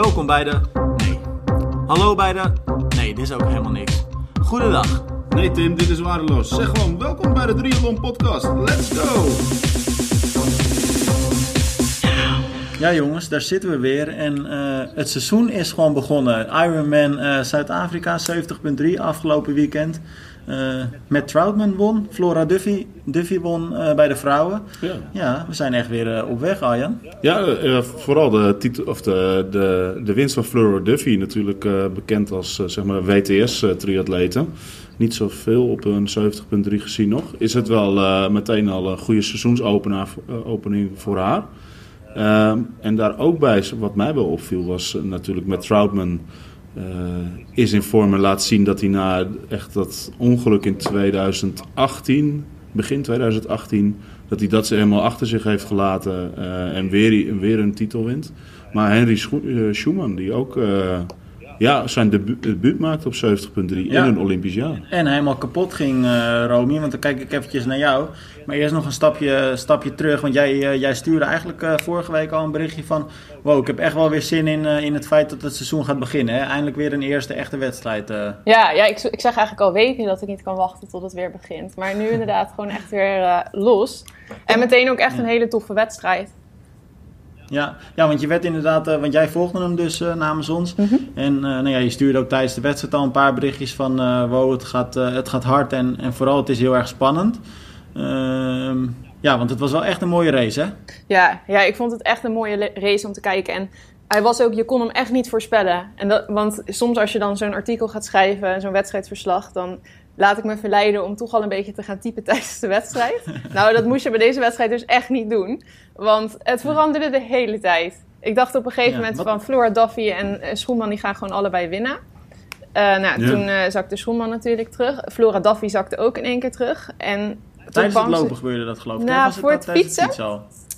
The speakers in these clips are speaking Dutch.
Welkom bij de... Nee. Hallo bij de... Nee, dit is ook helemaal niks. Goedendag. Nee Tim, dit is waardeloos. Zeg gewoon, welkom bij de Triathlon Podcast. Let's go! Ja jongens, daar zitten we weer en eh, het seizoen is gewoon begonnen. Ironman eh, Zuid-Afrika 70.3 afgelopen weekend. Eh, met Troutman won, Flora Duffy, Duffy won bij de vrouwen. Ja. ja, we zijn echt weer op weg Arjan. Ja, vooral de, titel, of de, de, de winst van Flora Duffy, natuurlijk bekend als zeg maar WTS-triatleten. Niet zoveel op een 70.3 gezien nog. Is het wel meteen al een goede seizoensopening voor haar. Ehm, en daar ook bij, wat mij wel opviel, was uh, natuurlijk met Troutman. Uh, is in vorm en laat zien dat hij na echt dat ongeluk in 2018, begin 2018, dat hij dat ze helemaal achter zich heeft gelaten uh, en weer, weer een titel wint. Maar Henry Schumann, die ook ja, zijn debuut, debuut maakte op 70.3 in een Olympisch jaar. En helemaal kapot ging, uh, Romy. Want dan kijk ik eventjes naar jou. Maar eerst nog een stapje, stapje terug. Want jij, uh, jij stuurde eigenlijk uh, vorige week al een berichtje van... Wow, ik heb echt wel weer zin in, in het feit dat het seizoen gaat beginnen. Hè? Eindelijk weer een eerste echte wedstrijd. Ja, ja ik, ik zeg eigenlijk al weken dat ik niet kan wachten tot het weer begint. Maar nu inderdaad gewoon echt weer los. En meteen ook echt een hele toffe wedstrijd. Ja, ja, want je werd inderdaad, uh, want jij volgde hem dus uh, namens ons. Mm -hmm. En uh, nou ja, je stuurde ook tijdens de wedstrijd al een paar berichtjes van wow, het gaat, het gaat hard en, en vooral het is heel erg spannend. Ehm, ja, want het was wel echt een mooie race, hè? Ja, ja, ik vond het echt een mooie race om te kijken. En hij was ook, je kon hem echt niet voorspellen. En dat, want soms als je dan zo'n artikel gaat schrijven, zo'n wedstrijdverslag, dan laat ik me verleiden om toch al een beetje te gaan typen tijdens de wedstrijd. nou, dat moest je bij deze wedstrijd dus echt niet doen. Want het veranderde de hele tijd. Ik dacht op een gegeven moment van Flora Duffy en uh, Schoenman die gaan gewoon allebei winnen. Uh, nou, ja. toen uh, zakte Schoenman natuurlijk terug. Flora Duffy zakte ook in één keer terug. En Tijdens het lopen gebeurde dat geloof ik. Nou, Was voor het, het fietsen. Het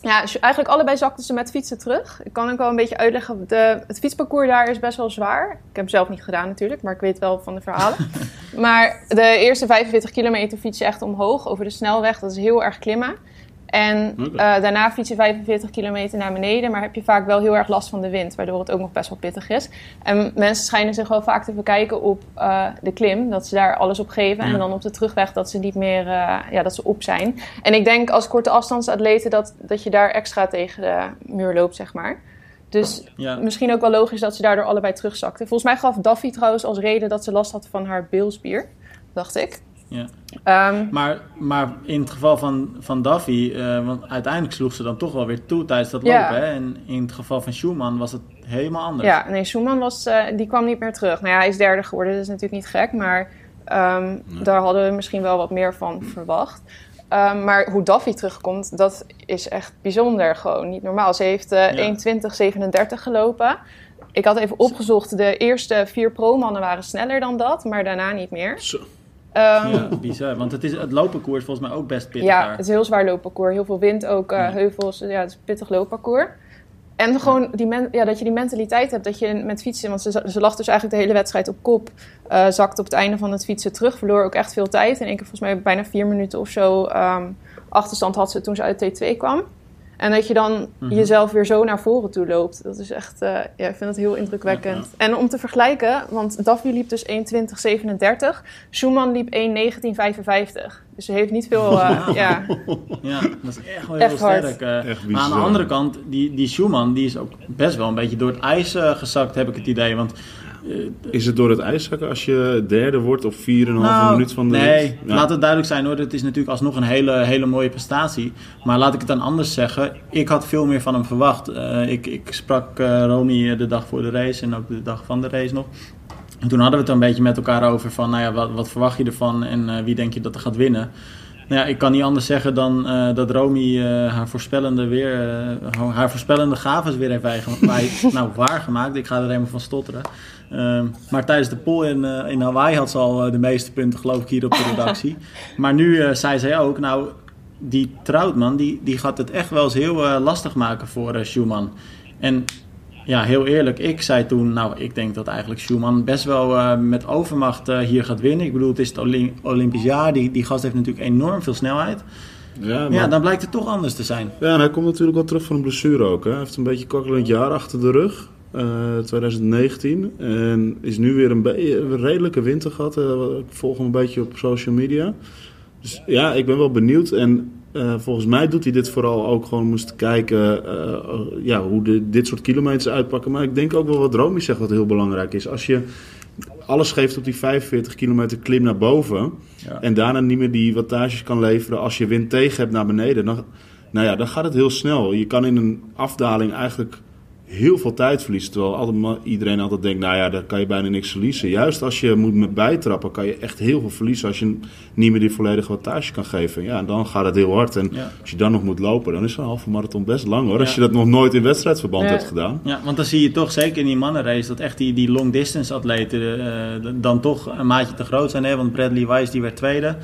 ja, eigenlijk allebei zakten ze met fietsen terug. Ik kan ook wel een beetje uitleggen. De, het fietsparcours daar is best wel zwaar. Ik heb hem zelf niet gedaan natuurlijk, maar ik weet wel van de verhalen. maar de eerste 45 kilometer fiets je echt omhoog over de snelweg. Dat is heel erg klimmen. En okay. uh, daarna fiets je 45 kilometer naar beneden, maar heb je vaak wel heel erg last van de wind, waardoor het ook nog best wel pittig is. En mensen schijnen zich wel vaak te verkijken op uh, de klim, dat ze daar alles op geven. Ja. En dan op de terugweg dat ze niet meer, uh, ja, dat ze op zijn. En ik denk als korte afstandsatleten dat, dat je daar extra tegen de muur loopt, zeg maar. Dus ja. misschien ook wel logisch dat ze daardoor allebei terugzakten. Volgens mij gaf Daffy trouwens als reden dat ze last had van haar bilspier, dacht ik. Ja. Um, maar, maar in het geval van, van Duffy, uh, want uiteindelijk sloeg ze dan toch wel weer toe tijdens dat ja. lopen. Hè? En in het geval van Schumann was het helemaal anders. Ja, nee, Schumann was, uh, die kwam niet meer terug. Nou ja, hij is derde geworden, dat is natuurlijk niet gek. Maar um, nee. daar hadden we misschien wel wat meer van verwacht. Um, maar hoe Duffy terugkomt, dat is echt bijzonder. Gewoon niet normaal. Ze heeft uh, ja. 1.20.37 gelopen. Ik had even opgezocht, de eerste vier pro-mannen waren sneller dan dat, maar daarna niet meer. Zo. Um, ja, bizar. Want het, is, het loopparcours is volgens mij ook best pittig Ja, daar. het is een heel zwaar loopparcours. Heel veel wind ook, uh, ja. heuvels. Ja, het is een pittig loopparcours. En gewoon die men, ja, dat je die mentaliteit hebt dat je met fietsen... Want ze, ze lag dus eigenlijk de hele wedstrijd op kop. Uh, zakte op het einde van het fietsen terug. Verloor ook echt veel tijd. In één keer volgens mij bijna vier minuten of zo um, achterstand had ze toen ze uit T2 kwam. En dat je dan mm-hmm. jezelf weer zo naar voren toe loopt. Dat is echt, uh, ja, ik vind dat heel indrukwekkend. Ja, ja. En om te vergelijken, want Daphne liep dus 1.20.37. Schumann liep 1.19.55. Dus ze heeft niet veel, uh, wow. ja. Ja, dat is echt wel heel echt sterk. Uh, echt maar aan de andere kant, die, die Schumann, die is ook best wel een beetje door het ijs uh, gezakt, heb ik het idee. Want is het door het ijs zakken als je derde wordt of 4,5 nou, minuut van de Nee, ja. laat het duidelijk zijn hoor. Het is natuurlijk alsnog een hele, hele mooie prestatie. Maar laat ik het dan anders zeggen. Ik had veel meer van hem verwacht. Uh, ik, ik sprak uh, Romy de dag voor de race en ook de dag van de race nog. En toen hadden we het er een beetje met elkaar over van, nou ja, wat, wat verwacht je ervan en uh, wie denk je dat er gaat winnen? Nou ja, ik kan niet anders zeggen dan uh, dat Romy uh, haar voorspellende weer, uh, haar voorspellende gaves weer heeft eigen, nou, waargemaakt. Ik ga er helemaal van stotteren. Uh, maar tijdens de poll in, in Hawaii had ze al de meeste punten, geloof ik, hier op de redactie. maar nu zei zij ook, nou, die Troutman, die, die gaat het echt wel eens heel lastig maken voor Schumann. En ja, heel eerlijk, ik zei toen, nou, ik denk dat eigenlijk Schumann best wel uh, met overmacht uh, hier gaat winnen. Ik bedoel, het is het Olymp Olympisch jaar, die, die gast heeft natuurlijk enorm veel snelheid. Ja, maar... ja, dan blijkt het toch anders te zijn. Ja, en hij komt natuurlijk wel terug van een blessure ook. Hè? Hij heeft een beetje kokkelend jaar achter de rug. eh, 2019. En is nu weer een, redelijke winter gehad. Eh, ik volg hem een beetje op social media. Dus ja, ik ben wel benieuwd. En eh, volgens mij doet hij dit vooral ook gewoon te kijken eh, ja, hoe de, dit soort kilometers uitpakken. Maar ik denk ook wel wat Romy zegt wat heel belangrijk is. Als je alles geeft op die 45 kilometer klim naar boven... Ja. en daarna niet meer die wattages kan leveren als je wind tegen hebt naar beneden... dan, nou ja, dan gaat het heel snel. Je kan in een afdaling eigenlijk heel veel tijd verliezen. Terwijl altijd, iedereen altijd denkt, nou ja, daar kan je bijna niks verliezen. Juist als je moet met bijtrappen, kan je echt heel veel verliezen als je niet meer die volledige wattage kan geven. Ja, en dan gaat het heel hard. En Ja. als je dan nog moet lopen, dan is een halve marathon best lang hoor. Als je dat nog nooit in wedstrijdverband Ja. hebt gedaan. Ja, want dan zie je toch zeker in die mannenrace dat echt die, die long distance atleten eh, dan toch een maatje te groot zijn. Hè? Want Bradley Weiss die werd tweede.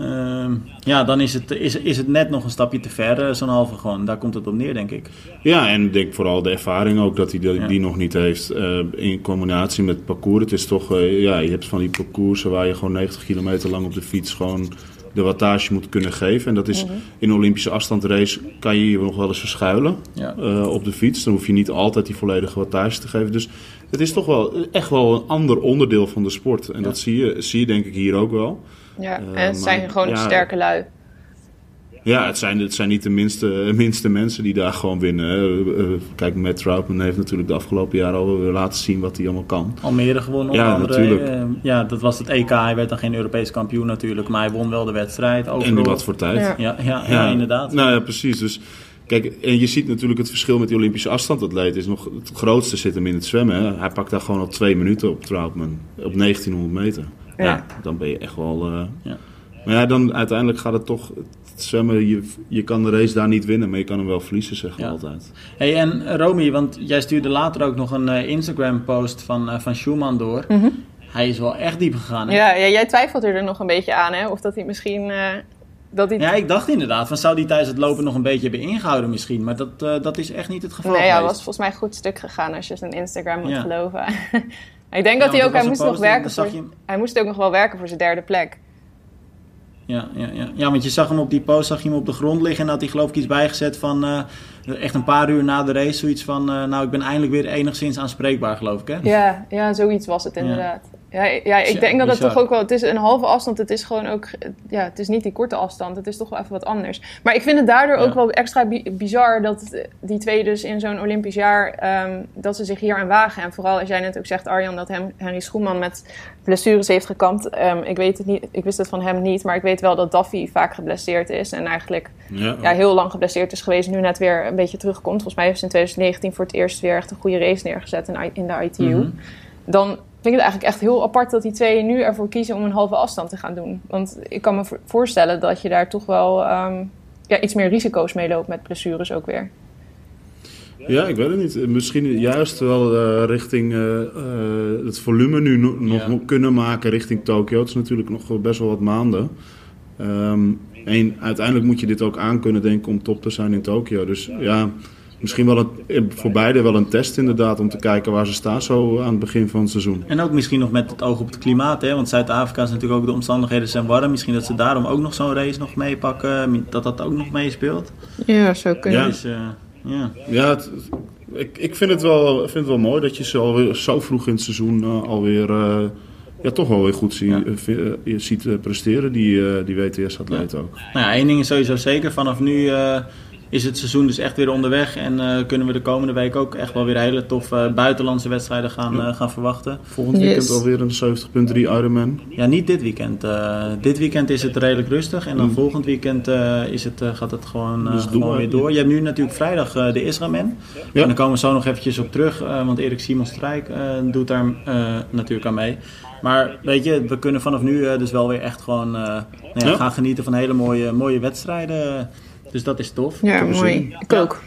Ehm, ja, dan is het, is, is het net nog een stapje te ver, eh, zo'n halve gewoon. Daar komt het op neer, denk ik. Ja, en ik denk vooral de ervaring ook dat hij die, Ja. die nog niet heeft. eh, in combinatie met parcours. Het is toch, eh, ja, je hebt van die parcoursen waar je gewoon 90 kilometer lang op de fiets gewoon de wattage moet kunnen geven. En dat is in een Olympische afstandrace kan je je nog wel eens verschuilen Ja. op de fiets. Dan hoef je niet altijd die volledige wattage te geven. Dus het is toch wel echt wel een ander onderdeel van de sport. En Ja. dat zie je, zie je denk ik hier ook wel. Ja, Eh, en maar- het zijn gewoon ja. sterke lui. Ja, het zijn, het zijn niet de minste, minste mensen die daar gewoon winnen. Eh, eh, Kijk, Matt Troutman heeft natuurlijk de afgelopen jaren al laten zien wat hij allemaal kan. Almere gewonnen onder Ja, andere. natuurlijk. Eh, ja, dat was het EK. Hij werd dan geen Europees kampioen natuurlijk. Maar hij won wel de wedstrijd. En Overal. in wat voor tijd. Ja. Ja, ja, ja, inderdaad. Nou ja, precies. Dus kijk, en je ziet natuurlijk het verschil met die Olympische afstandatleet. Is nog, het grootste zit hem in het zwemmen. Hè. Hij pakt daar gewoon al twee minuten op Troutman. Op 1900 meter. Ja, Ja. dan ben je echt wel... eh, Ja. Maar ja, dan uiteindelijk gaat het toch... Zwemmen, je, je kan de race daar niet winnen, maar je kan hem wel verliezen, Ja. altijd. Hey, en Romy, want jij stuurde later ook nog een eh, Instagram-post van, eh, van Schumann door. Hij is wel echt diep gegaan. Hè? Ja, ja, jij twijfelt er nog een beetje aan, hè? Of dat hij misschien... eh, dat hij... Ja, ik dacht inderdaad, van zou die tijdens het lopen nog een beetje hebben ingehouden misschien. Maar dat, eh, dat is echt niet het geval Nee, ja, geweest. was volgens mij goed stuk gegaan als je zijn Instagram moet Ja. geloven. ik denk Ja, dat hij ook, hij moest nog werken voor, hij moest ook nog wel werken voor zijn derde plek. Ja, ja, ja. ja, want je zag hem op die post zag je hem op de grond liggen en had hij geloof ik iets bijgezet van eh, echt een paar uur na de race zoiets van, eh, nou ik ben eindelijk weer enigszins aanspreekbaar geloof ik hè? Ja, ja, zoiets was het inderdaad. Ja, ja ik Ja, denk dat het toch ook wel... Het is een halve afstand, het is gewoon ook... Ja, het is niet die korte afstand, het is toch wel even wat anders. Maar ik vind het daardoor Ja. ook wel extra bi- bizar dat die twee dus in zo'n Olympisch jaar... ehm, dat ze zich hier aan wagen. En vooral als jij net ook zegt, Arjan, dat hem, Henry Schoeman met blessures heeft gekampt. Ehm, ik, weet het niet, ik wist het van hem niet, maar ik weet wel dat Daffy vaak geblesseerd is. En eigenlijk Ja, ja, heel lang geblesseerd is geweest. Nu net weer een beetje terugkomt. Volgens mij heeft ze in 2019 voor het eerst weer echt een goede race neergezet in, in de ITU. Mhm. Dan vind ik het eigenlijk echt heel apart dat die twee nu ervoor kiezen om een halve afstand te gaan doen. Want ik kan me vo- voorstellen dat je daar toch wel ehm, ja, iets meer risico's mee loopt met blessures ook weer. Ja, ik weet het niet. Misschien juist wel eh, richting eh, eh, het volume nu no- nog Ja. kunnen maken richting Tokio. Het is natuurlijk nog best wel wat maanden. Ehm, en uiteindelijk moet je dit ook aan kunnen denken om top te zijn in Tokio. Dus ja, misschien wel een, eh, voor beide wel een test inderdaad om te kijken waar ze staan zo aan het begin van het seizoen. En ook misschien nog met het oog op het klimaat, hè? want Zuid-Afrika is natuurlijk ook de omstandigheden zijn warm. Misschien dat ze daarom ook nog zo'n race nog meepakken, dat dat ook nog meespeelt. Ja, zo Ja. Dus, eh, ja. Ja, het- ik, ik vind, het wel, vind het wel mooi dat je ze alweer zo vroeg in het seizoen eh, alweer eh, ja, toch wel weer goed zie, Ja. je ziet presteren, die, eh, die WTS-atleet ook. Nou ja, één ding is sowieso zeker. Vanaf nu eh, is het seizoen dus echt weer onderweg. En eh, kunnen we de komende week ook echt wel weer hele toffe buitenlandse wedstrijden gaan, eh, gaan verwachten. Volgend Yes. weekend alweer een 70.3 Ironman. Ja, niet dit weekend. Eh, dit weekend is het redelijk rustig. En dan Mm. volgend weekend eh, is het, eh, gaat het gewoon, eh, Dus gewoon door, weer ja. door. Je hebt nu natuurlijk vrijdag eh, de Israël. Ja. En dan komen we zo nog eventjes op terug. eh, want Erik Simon Strijk eh, doet daar eh, natuurlijk aan mee. Maar weet je, we kunnen vanaf nu eh, dus wel weer echt gewoon eh, nou ja, Ja. gaan genieten van hele mooie, mooie wedstrijden. Dus dat is tof. Ja, mooi. Ik ook.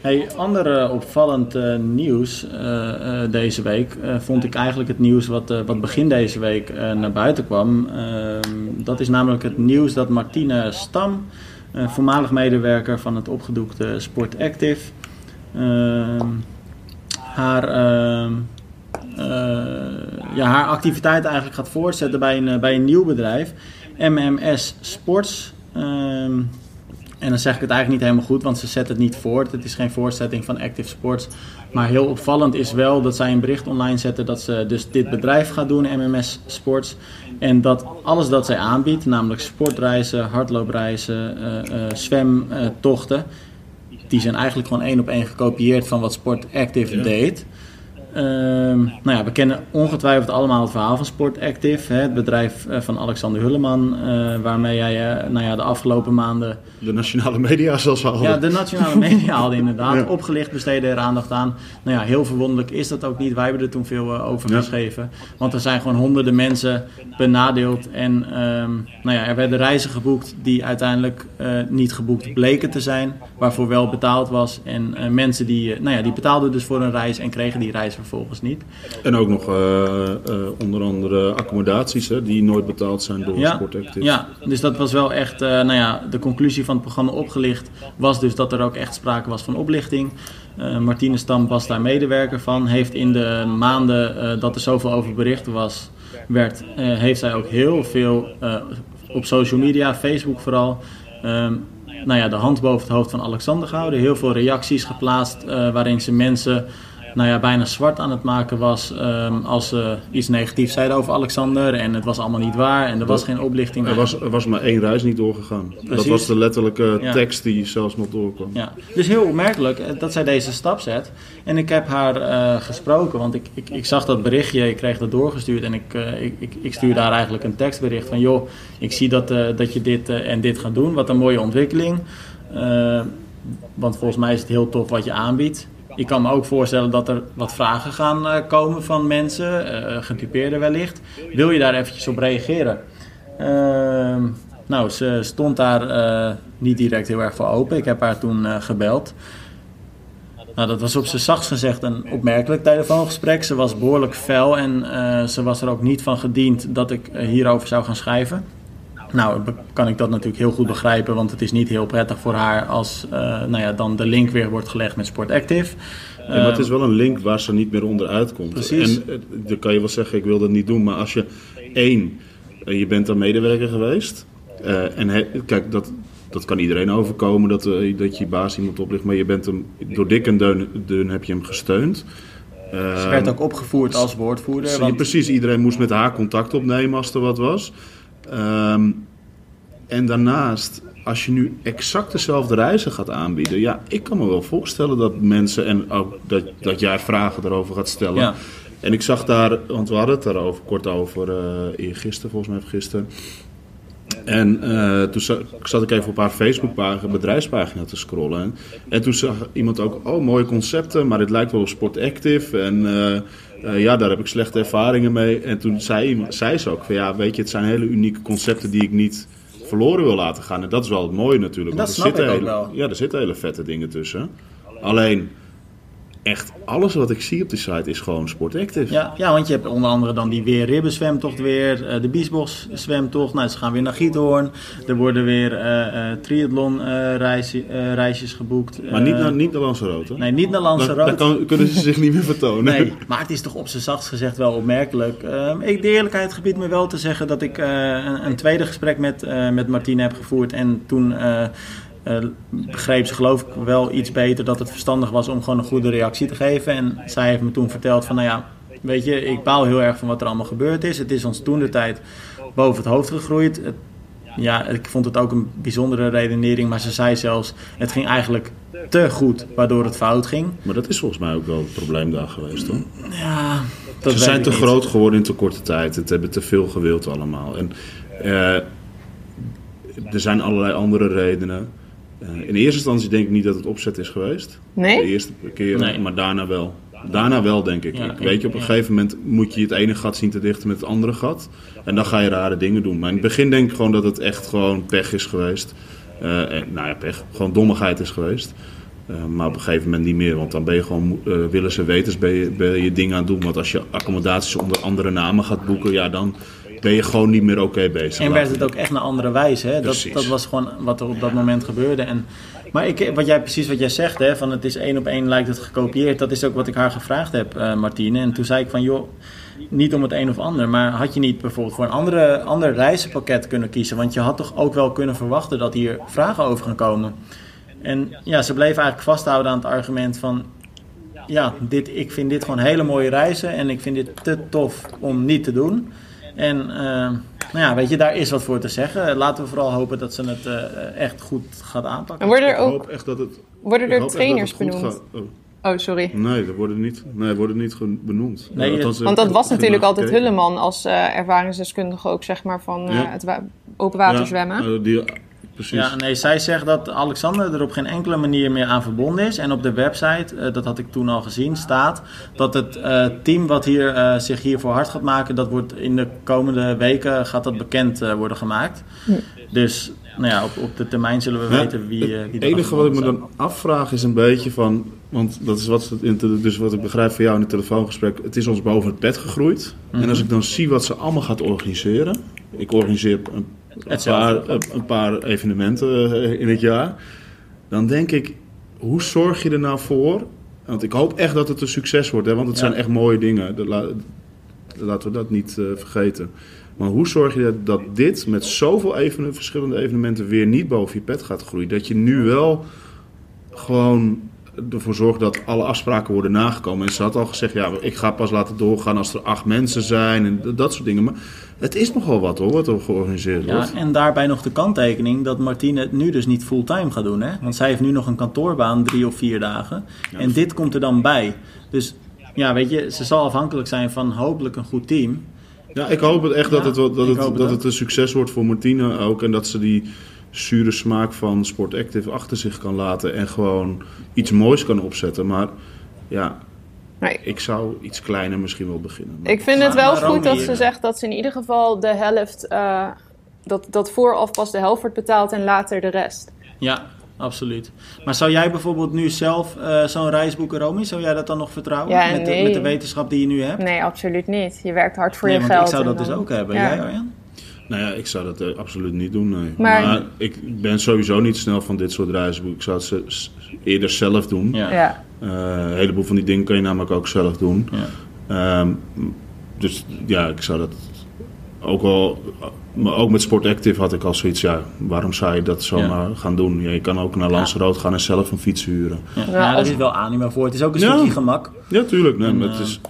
Hey, ander opvallend eh, nieuws eh, eh, deze week vond ik eigenlijk het nieuws wat, wat begin deze week naar buiten kwam. Ehm, dat is namelijk het nieuws dat Martine Stam, voormalig medewerker van het opgedoekte Sport Active, ehm, haar, ehm, eh, ja, haar activiteit eigenlijk gaat voortzetten bij een, bij een nieuw bedrijf, MMS Sports. En dan zeg ik het eigenlijk niet helemaal goed, want ze zetten het niet voort. Het is geen voorzetting van Active Sports. Maar heel opvallend is wel dat zij een bericht online zetten dat ze dus dit bedrijf gaat doen, MMS Sports. En dat alles dat zij aanbiedt, namelijk sportreizen, hardloopreizen, uh, uh, zwemtochten, die zijn eigenlijk gewoon één op één gekopieerd van wat Sport Active deed. Ehm, nou ja, we kennen ongetwijfeld allemaal het verhaal van Sport Active, hè, het bedrijf eh, van Alexander Hulleman, uh, waarmee jij uh, nou ja, de afgelopen maanden... De nationale media zoals al Ja, de nationale media hadden inderdaad. Ja. Opgelicht besteden er aandacht aan. Nou ja, heel verwonderlijk is dat ook niet. Wij hebben er toen veel over ja. geschreven. Want er zijn gewoon honderden mensen benadeeld. En um, nou ja, er werden reizen geboekt die uiteindelijk niet geboekt bleken te zijn. Waarvoor wel betaald was. En mensen die, nou ja, die betaalden dus voor een reis en kregen die reis vervolgens niet. En ook nog uh, uh, onder andere accommodaties hè, die nooit betaald zijn door ja, Sportactive. Ja, dus dat was wel echt, uh, nou ja, de conclusie van het programma opgelicht was dus dat er ook echt sprake was van oplichting. Martine Stam was daar medewerker van, heeft in de maanden dat er zoveel over bericht was, werd, heeft zij ook heel veel op social media, Facebook vooral, um, nou ja, de hand boven het hoofd van Alexander gehouden. Heel veel reacties geplaatst waarin ze mensen nou ja, bijna zwart aan het maken was um, als ze iets negatiefs zeiden over Alexander. En het was allemaal niet waar en er was geen oplichting. Er was, er was maar één reis niet doorgegaan. Precies. Dat was de letterlijke ja. tekst die zelfs nog doorkwam. Ja. Dus heel opmerkelijk dat zij deze stap zet. En ik heb haar uh, gesproken, want ik, ik, ik, zag dat berichtje, ik kreeg dat doorgestuurd. En ik, uh, ik, ik, ik stuur daar eigenlijk een tekstbericht van... joh, ik zie dat, uh, dat je dit en dit gaat doen. Wat een mooie ontwikkeling. want volgens mij is het heel tof wat je aanbiedt ik kan me ook voorstellen dat er wat vragen gaan uh, komen van mensen, uh, getypeerden wellicht. Wil je daar eventjes op reageren? Uh, nou, ze stond daar uh, niet direct heel erg voor open. Ik heb haar toen gebeld. Nou, dat was op zijn zachtst gezegd een opmerkelijk telefoongesprek. Ze was behoorlijk fel en ze was er ook niet van gediend dat ik hierover zou gaan schrijven. Nou, kan ik dat natuurlijk heel goed begrijpen, want het is niet heel prettig voor haar als uh, nou ja, dan de link weer wordt gelegd met Sport Active. Ja, maar het is wel een link waar ze niet meer onderuit komt. Precies. En dan kan je wel zeggen, ik wil dat niet doen, maar als je één, je bent dan medewerker geweest. Uh, en he, kijk, dat, dat kan iedereen overkomen, dat, uh, dat je je baas iemand oplicht, maar je bent hem, door dik en dun, dun heb je hem gesteund. Uh, ze werd ook opgevoerd als woordvoerder. Want... Precies, iedereen moest met haar contact opnemen als er wat was. Um, en daarnaast, als je nu exact dezelfde reizen gaat aanbieden, ja, ik kan me wel voorstellen dat mensen en ook dat, dat jij vragen erover gaat stellen. Ja. En ik zag daar, want we hadden het daarover kort over, uh, gisteren volgens mij, gisteren. En uh, toen zat, zat, ik even op haar Facebookpagina, bedrijfspagina te scrollen. En, en, toen zag iemand ook, oh mooie concepten, maar dit lijkt wel op Sport Active. En uh, uh, ja, daar heb ik slechte ervaringen mee. En toen zei, zei ze ook van ja, weet je, het zijn hele unieke concepten die ik niet verloren wil laten gaan. En dat is wel het mooie natuurlijk. Dat want er zitten hele, wel. Ja, er zitten hele vette dingen tussen. Alleen, echt alles wat ik zie op die site is gewoon sportactive. Ja, ja, want je hebt onder andere dan die weer Ribben zwemtocht weer, uh, de Biesbos zwemtocht. Nou, ze gaan weer naar Giethoorn. Er worden weer uh, uh, triathlon reis, reisjes geboekt. Maar niet naar, niet naar Lanzarote? Nee, niet naar Lanzarote. Dan, dan kunnen ze zich niet meer vertonen. Nee, maar het is toch op zijn zachtst gezegd wel opmerkelijk. ik, de eerlijkheid gebiedt me wel te zeggen dat ik een, een, tweede gesprek met, met Martine heb gevoerd. En toen begreep ze geloof ik wel iets beter dat het verstandig was om gewoon een goede reactie te geven. En zij heeft me toen verteld van nou ja, weet je, ik baal heel erg van wat er allemaal gebeurd is. Het is ons toen de tijd boven het hoofd gegroeid. Het, ja, ik vond het ook een bijzondere redenering, maar ze zei zelfs, het ging eigenlijk te goed, waardoor het fout ging. Maar dat is volgens mij ook wel het probleem daar geweest, hoor. Ja, dat Ze zijn te niet. groot geworden in te korte tijd. Het hebben te veel gewild allemaal. En uh, er zijn allerlei andere redenen. Uh, in eerste instantie denk ik niet dat het opzet is geweest. Nee? De eerste keer, nee. maar daarna wel. Daarna wel, denk ik. Ja, ik weet je, op een ja. gegeven moment moet je het ene gat zien te dichten met het andere gat. En dan ga je rare dingen doen. Maar in het begin denk ik gewoon dat het echt gewoon pech is geweest. Uh, en, nou ja, pech. Gewoon dommigheid is geweest. Uh, maar op een gegeven moment niet meer. Want dan ben je gewoon uh, willens en wetens ben je, ben je dingen aan het doen. Want als je accommodaties onder andere namen gaat boeken, ja, dan ben je gewoon niet meer oké okay bezig. En werd het ook echt naar andere wijze. Hè? Dat, dat was gewoon wat er op dat moment gebeurde. En Maar ik, wat jij, precies wat jij zegt, hè, van het is één op één lijkt het gekopieerd. Dat is ook wat ik haar gevraagd heb, eh, Martine. En toen zei ik van, joh, niet om het een of ander. Maar had je niet bijvoorbeeld voor een andere, ander reizenpakket kunnen kiezen? Want je had toch ook wel kunnen verwachten dat hier vragen over gaan komen. En ja, ze bleef eigenlijk vasthouden aan het argument van... Ja, dit, ik vind dit gewoon hele mooie reizen en ik vind dit te tof om niet te doen. En eh, nou ja, weet je, daar is wat voor te zeggen. Laten we vooral hopen dat ze het eh, echt goed gaat aanpakken. En worden er Ik ook hoop echt dat het... worden er trainers dat het goed benoemd? Oh. Oh, sorry. Nee, dat worden niet, nee, worden niet benoemd. Nee, Althans, Want dat was natuurlijk altijd. Hulleman als eh, ervaringsdeskundige ook, zeg maar, van eh, Ja. het wa- open water Ja, zwemmen. eh, die, precies. Ja, nee, zij zegt dat Alexander er op geen enkele manier meer aan verbonden is. En op de website, eh, dat had ik toen al gezien, staat dat het eh, team wat hier, eh, zich hiervoor hard gaat maken, dat wordt in de komende weken gaat dat bekend eh, worden gemaakt. Dus nou ja, op, op de termijn zullen we Ja, weten wie, wie het enige wat ik me dan afvraag is een beetje van... Want dat is wat, dus wat ik begrijp van jou in het telefoongesprek. Het is ons boven het bed gegroeid. Mhm. En als ik dan zie wat ze allemaal gaat organiseren... Ik organiseer een, een, paar, een, paar evenementen eh, in het jaar. Dan denk ik, hoe zorg je er nou voor... Want ik hoop echt dat het een succes wordt. Hè, want het Ja. zijn echt mooie dingen. Dat laten we dat niet eh, vergeten. Maar hoe zorg je dat, dat dit met zoveel even, verschillende evenementen weer niet boven je pet gaat groeien? Dat je nu wel gewoon ervoor zorgt dat alle afspraken worden nagekomen. En ze had al gezegd, ja, ik ga pas laten doorgaan als er acht mensen zijn en dat soort dingen. Maar het is nogal wat hoor, wat er georganiseerd Ja, wordt. en daarbij nog de kanttekening dat Martine het nu dus niet fulltime gaat doen. Hè? Want zij heeft nu nog een kantoorbaan, drie of vier dagen. En dit komt er dan bij. Dus ja, weet je, ze zal afhankelijk zijn van hopelijk een goed team. Ja, ik hoop het echt dat, het, dat, het, hoop het dat het een succes wordt voor Martine ook. En dat ze die zure smaak van Sport Active achter zich kan laten. En gewoon iets moois kan opzetten. Maar ja, Nee. ik zou iets kleiner misschien wel beginnen. Ik vind het wel goed dat ze zegt dat ze in ieder geval de helft, eh, dat, dat vooraf pas de helft wordt betaald en later de rest. Ja, absoluut. Maar zou jij bijvoorbeeld nu zelf eh, zo'n reis boeken, Romy? Zou jij dat dan nog vertrouwen? Ja, met, de, met de wetenschap die je nu hebt? Nee, absoluut niet. Je werkt hard voor Nee, je want geld. ik zou dat dus ook hebben. Ja. Jij, Arjan? Nou ja, ik zou dat eh, absoluut niet doen, nee. Maar- Maar, ik ben sowieso niet snel van dit soort reizen. Ik zou het ze- eerder zelf doen. Ja. Ja. Eh, een heleboel van die dingen kan je namelijk ook zelf doen. Ja. Ehm, dus ja, ik zou dat ook wel... Maar ook met Sport Active had ik al zoiets, ja, waarom zou je dat zomaar gaan doen? Ja, je kan ook naar Lanzarote gaan en zelf een fiets huren. Ja, Ja, ja, als- is wel animo voor. Het is ook een Ja. stukje gemak. Ja, tuurlijk. Nee, maar het eh, is,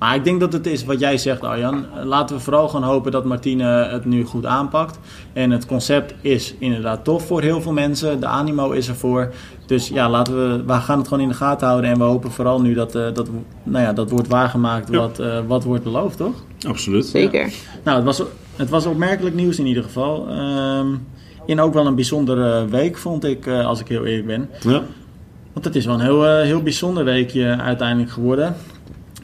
Maar ik denk dat het is wat jij zegt, Arjan. Laten we vooral gaan hopen dat Martine het nu goed aanpakt. En het concept is inderdaad tof voor heel veel mensen. De animo is ervoor. Dus ja, laten we, we gaan het gewoon in de gaten houden. En we hopen vooral nu dat, eh, dat, nou ja, dat wordt waargemaakt wat, eh, wat wordt beloofd, toch? absoluut. Zeker. Nou, het was, het was opmerkelijk nieuws in ieder geval. Ehm, in ook wel een bijzondere week, vond ik, eh, als ik heel eerlijk ben. Ja. Want het is wel een heel, heel bijzonder weekje uiteindelijk geworden.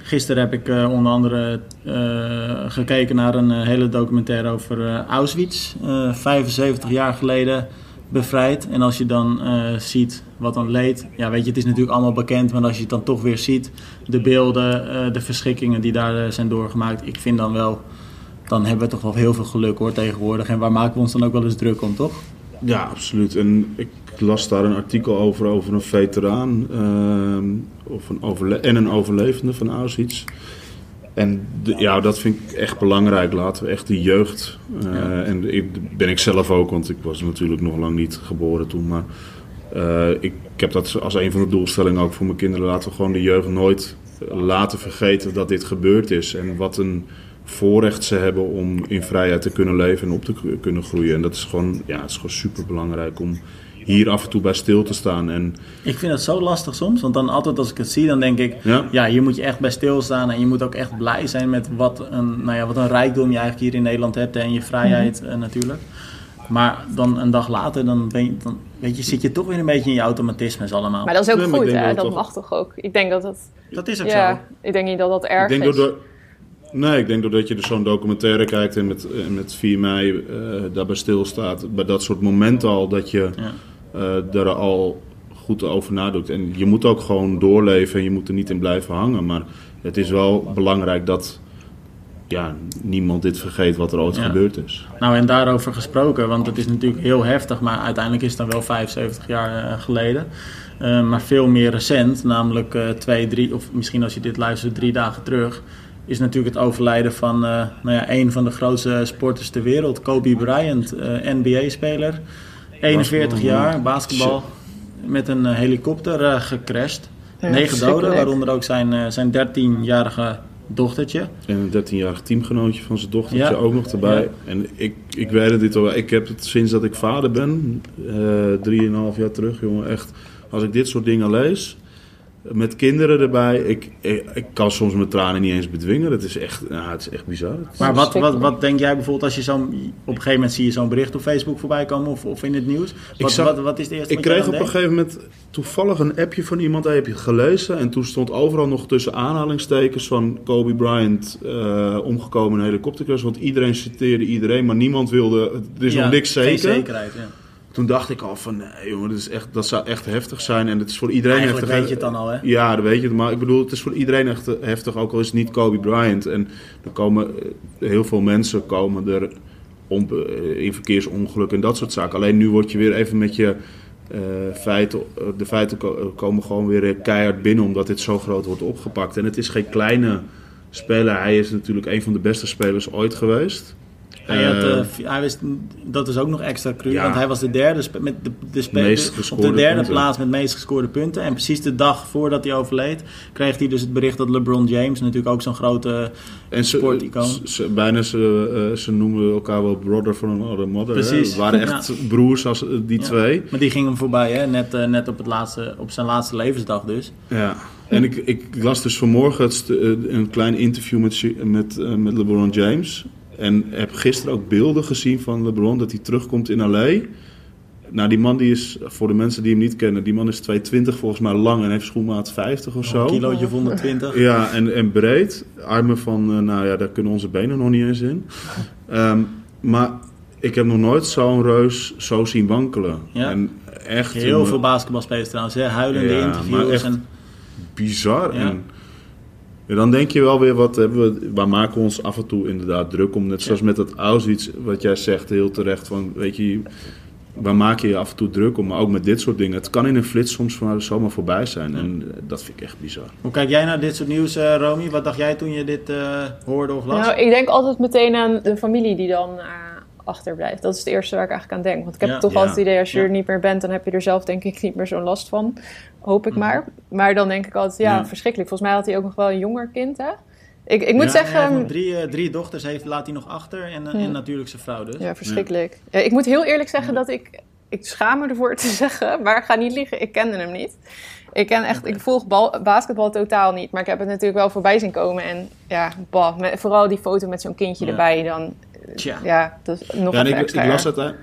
Gisteren heb ik eh, onder andere eh, gekeken naar een eh, hele documentaire over Auschwitz. Eh, 75 jaar geleden bevrijd. En als je dan ziet wat een leed... Ja, weet je, het is natuurlijk allemaal bekend. Maar als je het dan toch weer ziet... De beelden, de verschrikkingen die daar zijn doorgemaakt. Ik vind dan wel... Dan hebben we toch wel heel veel geluk hoor tegenwoordig. En waar maken we ons dan ook wel eens druk om, toch? Ja, absoluut. En ik las daar een artikel over, over een veteraan ehm, of een overle- en een overlevende van Auschwitz. En de- ja, dat vind ik echt belangrijk. Laten we echt de jeugd. eh, Ja. En ik, ben ik zelf ook, want ik was natuurlijk nog lang niet geboren toen. Maar eh, ik, ik heb dat als een van de doelstellingen ook voor mijn kinderen. Laten we gewoon de jeugd nooit laten vergeten dat dit gebeurd is. En wat een voorrecht ze hebben om in vrijheid te kunnen leven en op te kunnen groeien. En dat is gewoon, ja, het is gewoon super belangrijk om hier af en toe bij stil te staan. En Ik vind het zo lastig soms, want dan altijd als ik het zie, dan denk ik, Ja. ja, hier moet je echt bij stilstaan en je moet ook echt blij zijn met wat een, nou ja, wat een rijkdom je eigenlijk hier in Nederland hebt en je vrijheid Mhm. eh, natuurlijk. Maar dan een dag later, dan, ben je, dan weet je, zit je toch weer een beetje in je automatismes allemaal. Maar dat is ook goed, hè? dat Dat mag toch ook? Ik denk dat dat... dat is ook Ja, zo. ik denk niet dat dat erg ik denk is. doordat, nee, ik denk doordat je dus zo'n documentaire kijkt en met, en met 4 mei eh, daarbij stilstaat. Bij dat soort momenten al dat je Ja. Eh, daar al goed over nadoet. En je moet ook gewoon doorleven en je moet er niet in blijven hangen. Maar het is wel belangrijk dat ja, niemand dit vergeet wat er ooit Ja. gebeurd is. Nou, en daarover gesproken, want het is natuurlijk heel heftig, maar uiteindelijk is het dan wel 75 jaar eh, geleden. Eh, maar veel meer recent, namelijk twee, drie, of misschien als je dit luistert, drie dagen terug, is natuurlijk het overlijden van eh, nou ja, een van de grootste sporters ter wereld, Kobe Bryant, NBA-speler. 41 Basketbal, jaar, basketbal, met een eh, helikopter eh, gecrashed. Ja, Negen doden, waaronder ook zijn, eh, zijn 13-jarige dochtertje. En een 13-jarig teamgenootje van zijn dochtertje Ja. ook nog erbij. Ja. En ik, ik weet het dit al. Ik heb het sinds dat ik vader ben, eh drieënhalf jaar terug, jongen. Echt, als ik dit soort dingen lees, met kinderen erbij, ik, ik, ik kan soms mijn tranen niet eens bedwingen. Het is echt, nou, het is echt bizar. Het is- Maar wat, wat, wat denk jij bijvoorbeeld als je zo'n... Op een gegeven moment zie je zo'n bericht op Facebook voorbij komen of, of in het nieuws. Wat, zag- wat, wat is het eerste Ik kreeg dan op een gegeven moment toevallig een appje van iemand, hij heb je het gelezen. En toen stond overal nog tussen aanhalingstekens van Kobe Bryant eh, omgekomen in een helikoptercrash. Want iedereen citeerde iedereen, maar niemand wilde, er is Ja, nog niks geen zeker. zekerheid, ja. Toen dacht ik al van, nee jongen, dat, is echt, dat zou echt heftig zijn. En het is voor iedereen Eigenlijk heftig. weet je het dan al, hè? Ja, dat weet je. Maar ik bedoel, het is voor iedereen echt heftig, ook al is het niet Kobe Bryant. En er komen eh, heel veel mensen komen er om, eh, in verkeersongelukken en dat soort zaken. Alleen nu word je weer even met je eh, feiten, eh, de feiten ko- komen gewoon weer eh, keihard binnen, omdat dit zo groot wordt opgepakt. En het is geen kleine speler. Hij is natuurlijk een van de beste spelers ooit geweest. Hij had, Eh, eh, hij wist, dat is ook nog extra cru, Ja. want hij was de derde met de, Meest op de derde punten. plaats met meest gescoorde punten. En precies de dag voordat hij overleed, kreeg hij dus het bericht dat LeBron James, natuurlijk ook zo'n grote En sporticoon. bijna ze, eh, ze noemen elkaar wel brother from another mother. hè. Precies, Het waren echt broers als eh, die Ja. twee. Maar die ging hem voorbij, hè? Net, net op, het laatste, op zijn laatste levensdag dus. Ja. En ik, ik las dus vanmorgen een klein interview met, met, met LeBron James. En heb gisteren ook beelden gezien van LeBron dat hij terugkomt in LA. Nou, die man die is, voor de mensen die hem niet kennen, die man is 220 volgens mij lang en heeft schoenmaat 50 of zo. Een kilootje of 120. Ja, en, en breed. Armen van, eh, nou ja, daar kunnen onze benen nog niet eens in. Ehm, maar ik heb nog nooit zo'n reus zo zien wankelen. Ja. En echt Heel veel basketbalspelers trouwens, hè? Huilende Ja, maar interviews. echt- En, bizar. Ja. En ja, dan denk je wel weer, wat hebben we, waar maken we ons af en toe inderdaad druk om. Net zoals met dat Auschwitz, wat jij zegt heel terecht. Van, weet je, waar maak je je af en toe druk om? Maar ook met dit soort dingen. Het kan in een flits soms maar zomaar voorbij zijn. En eh, dat vind ik echt bizar. hoe kijk jij naar dit soort nieuws, eh Romy? Wat dacht jij toen je dit eh, hoorde of las? Nou, ik denk altijd meteen aan de familie die dan eh, achterblijft. Dat is het eerste waar ik eigenlijk aan denk. Want ik heb Ja. toch Ja. altijd het idee, als je er niet meer bent, dan heb je er zelf denk ik niet meer zo'n last van. Hoop ik Mhm. maar. Maar dan denk ik altijd, ja, verschrikkelijk. Volgens mij had hij ook nog wel een jonger kind, hè? Ik, ik moet Ja, zeggen... hij nog drie, eh, drie dochters heeft, laat hij nog achter en, eh, en natuurlijk zijn vrouw dus. Ja, verschrikkelijk. Ja, ik moet heel eerlijk zeggen dat ik... Ik schaam me ervoor te zeggen, maar ga niet liegen. Ik kende hem niet. Ik, ken echt, ik volg bal- basketbal totaal niet, maar ik heb het natuurlijk wel voorbij zien komen. En ja, bah, met- vooral die foto met zo'n kindje erbij, dan... Tja. Ja, is nog Ja, en ik, ik, las uitei-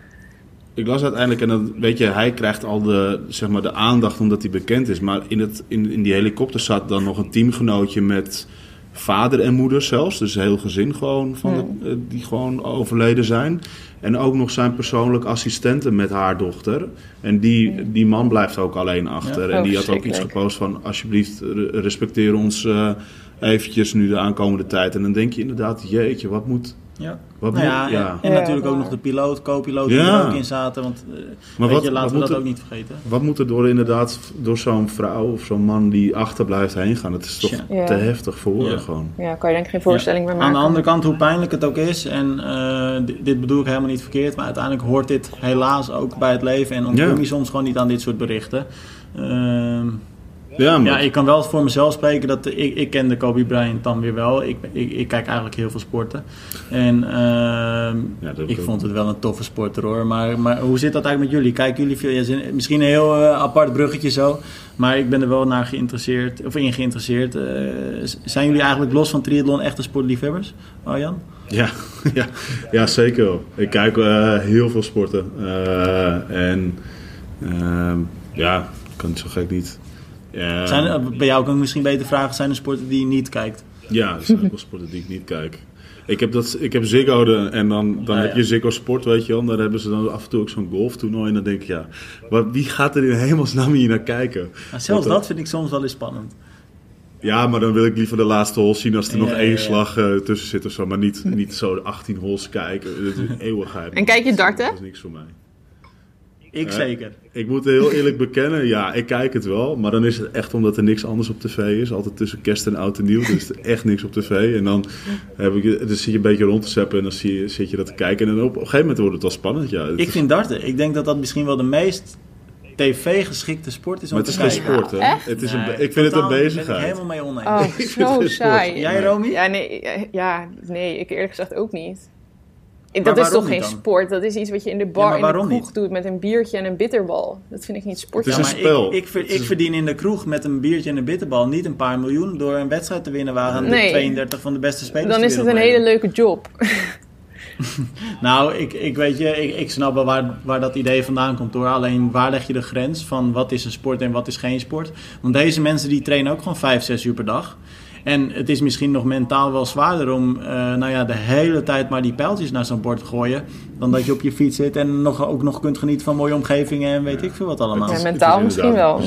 ik las uiteindelijk, en dan weet je, hij krijgt al de, zeg maar, de aandacht omdat hij bekend is. Maar in, het, in, in die helikopter zat dan nog een teamgenootje met vader en moeder zelfs. Dus heel gezin gewoon, van de- eh, die gewoon overleden zijn. En ook nog zijn persoonlijke assistenten met haar dochter. En die, die man blijft ook alleen achter. Ja. En Oh, die had ook iets gepost van, alsjeblieft, re- respecteer ons eh, eventjes nu de aankomende tijd. En dan denk je inderdaad, jeetje, wat moet... Ja. Wat Nou ja. En natuurlijk ook nog de piloot, co-piloot die er ook in zaten. Want eh, Maar weet wat- je, laten wat we moet dat er- ook niet vergeten. Wat moet er door inderdaad door zo'n vrouw of zo'n man die achterblijft heen gaan? Het is toch Ja. te heftig voor gewoon. Ja, kan je denk ik geen voorstelling meer maken. Aan de andere kant, hoe pijnlijk het ook is, en eh, dit, bedoel ik helemaal niet verkeerd, maar uiteindelijk hoort dit helaas ook bij het leven en ontkom Ja. je soms gewoon niet aan dit soort berichten. Ehm, Ja, maar ja, ik kan wel voor mezelf spreken dat ik, ik ken de Kobe Bryant dan weer wel. Ik, ik, ik kijk eigenlijk heel veel sporten. En ehm, Ja, ik vond het wel een toffe sporter hoor. Maar, maar hoe zit dat eigenlijk met jullie? Kijken jullie veel? Misschien een heel eh, apart bruggetje zo. Maar ik ben er wel naar geïnteresseerd, of in geïnteresseerd. Eh, zijn jullie eigenlijk los van triathlon echte sportliefhebbers? Arjan? ja, ja, ja, zeker wel. Ik kijk eh, heel veel sporten. En ehm, ja, kan het zo gek niet. Ja, Zijn er, bij jou kan ik misschien beter vragen, zijn er sporten die je niet kijkt? ja, er zijn ook wel sporten die ik niet kijk. Ik heb, dat, ik heb Ziggo de, en dan, dan Ah, heb ja. je Ziggo Sport, weet je wel. Daar hebben ze dan af en toe ook zo'n golftoernooi. En dan denk ik, ja, wat, wie gaat er in hemelsnaam hier naar kijken? Maar zelfs dat vind ik soms wel eens spannend. Ja, maar dan wil ik liever de laatste hole zien als er nog Ja, één slag eh, tussen zit of zo. Maar niet, niet zo 18 holes kijken. Dat is een eeuwigheid. En kijk je darten? Dat is niks voor mij. Ik zeker. Ik moet heel eerlijk bekennen, ja, ik kijk het wel. Maar dan is het echt omdat er niks anders op tv is. Altijd tussen kerst en oud en nieuw. Dus er is echt niks op tv. En dan, heb ik, dan zit je een beetje rond te zeppen en dan zie je, zit je dat te kijken. En dan op, op een gegeven moment wordt het wel spannend. Ja, Het Ik is- vind darten. Ik denk dat dat misschien wel de meest tv-geschikte sport is om maar het is te geen kijken. sport, hè? Het is een, Nee, ik vind het een totaal, Ben ik bezigheid. helemaal mee oneens. Oh, zo saai. Jij, Romy? Ja, nee, ja, nee, ik eerlijk gezegd ook niet. Dat is toch geen dan? sport? Dat is iets wat je in de bar, in de kroeg niet? doet met een biertje en een bitterbal. Dat vind ik niet sport. Het is Ja, een maar spel. Ik, ik, ver- is ik verdien in de kroeg met een biertje en een bitterbal niet een paar miljoen door een wedstrijd te winnen waar aan de Nee. 32 van de beste spelers Dan is het een hele leuke job. Nou, ik, ik weet je, ik, ik snap wel waar, waar dat idee vandaan komt hoor. Alleen waar leg je de grens van wat is een sport en wat is geen sport? Want deze mensen die trainen ook gewoon 5, 6 uur per dag. En het is misschien nog mentaal wel zwaarder om eh, nou ja, de hele tijd maar die pijltjes naar zo'n bord te gooien. Dan dat je op je fiets zit en nog, ook nog kunt genieten van mooie omgevingen en weet ik veel wat allemaal. Ja, mentaal is misschien wel.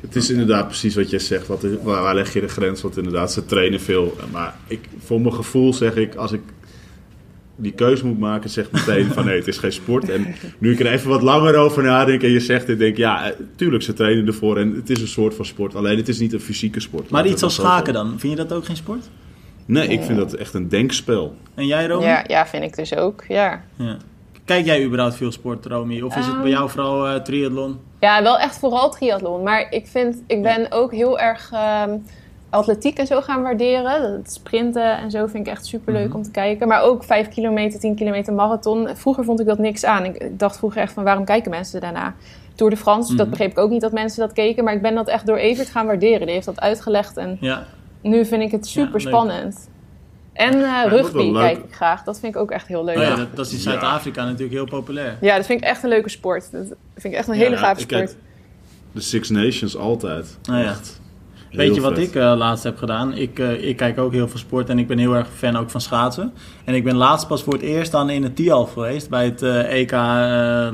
Het is inderdaad precies wat jij zegt. Wat, is- waar leg je de grens? Want inderdaad, ze trainen veel. Maar ik, voor mijn gevoel zeg ik, als ik die keuze moet maken, zeg ik meteen van nee, het is geen sport. En nu ik er even wat langer over nadenk en je zegt dit, denk ik, ja, eh, tuurlijk, ze trainen ervoor. En het is een soort van sport. Alleen het is niet een fysieke sport. Maar iets als schaken dan, vind je dat ook geen sport? Nee, ik vind dat echt een denkspel. En jij Romy? Ja, ja, vind ik dus ook. Ja. Ja. Kijk jij überhaupt veel sport Romy? Of is het bij Ehm. jou vooral eh, triathlon? ja, wel echt vooral triathlon. Maar ik, vind, ik ben ook heel erg ehm, atletiek en zo gaan waarderen. Het sprinten en zo vind ik echt superleuk Mhm. om te kijken. Maar ook 5 kilometer, 10 kilometer marathon. Vroeger vond ik dat niks aan. Ik, dacht vroeger echt van waarom kijken mensen daarna? Tour de France, dat Mhm. begreep ik ook niet dat mensen dat keken. Maar ik ben dat echt door Evert gaan waarderen. Die heeft dat uitgelegd en Ja. nu vind ik het Ja, super spannend. En eh, dat rugby kijk ik graag. Dat vind ik ook echt heel leuk. Oh ja, ja. dat, dat is in Ja. Zuid-Afrika natuurlijk heel populair. dat vind ik echt een leuke sport. Dat vind ik echt een Ja, hele Ja, gave sport. De Six Nations altijd. Oh ja. Weet je wat vet. ik eh, laatst heb gedaan? Ik, eh, ik kijk ook heel veel sport en ik ben heel erg fan ook van schaatsen. En ik ben laatst pas voor het eerst dan in het Tialf geweest. Bij het eh, EK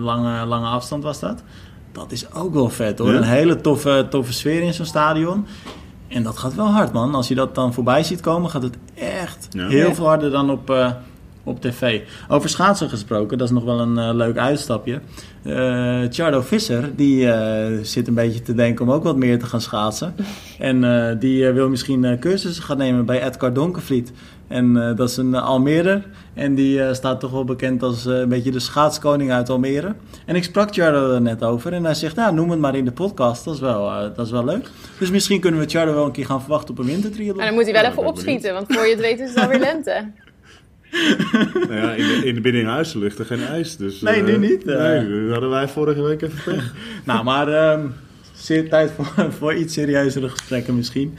lange, lange afstand was dat. Dat is ook wel vet hoor. Ja? Een hele toffe, toffe sfeer in zo'n stadion. En dat gaat wel hard man. Als je dat dan voorbij ziet komen gaat het echt Ja. heel Ja. veel harder dan op, eh, op tv. Over schaatsen gesproken, dat is nog wel een eh, leuk uitstapje. Eh Charlo Visser, die eh, zit een beetje te denken om ook wat meer te gaan schaatsen. En eh, die eh, wil misschien eh, cursussen gaan nemen bij Edgar Donkervliet. En eh, dat is een uh, Almere. En die eh, staat toch wel bekend als eh, een beetje de schaatskoning uit Almere. En ik sprak Charlo er net over. En hij zegt, nou noem het maar in de podcast. Dat is wel, eh, dat is wel leuk. Dus misschien kunnen we Charlo wel een keer gaan verwachten op een wintertriathlon. En dan moet hij wel even opschieten, want voor je het weet is het alweer lente. Nou ja, in de, in de binnenhuizen ligt er geen ijs. Dus, Nee, eh, nu niet, eh. Nee, dat hadden wij vorige week even pech. Nou, maar ehm, zeer tijd voor, voor iets serieuzere gesprekken misschien.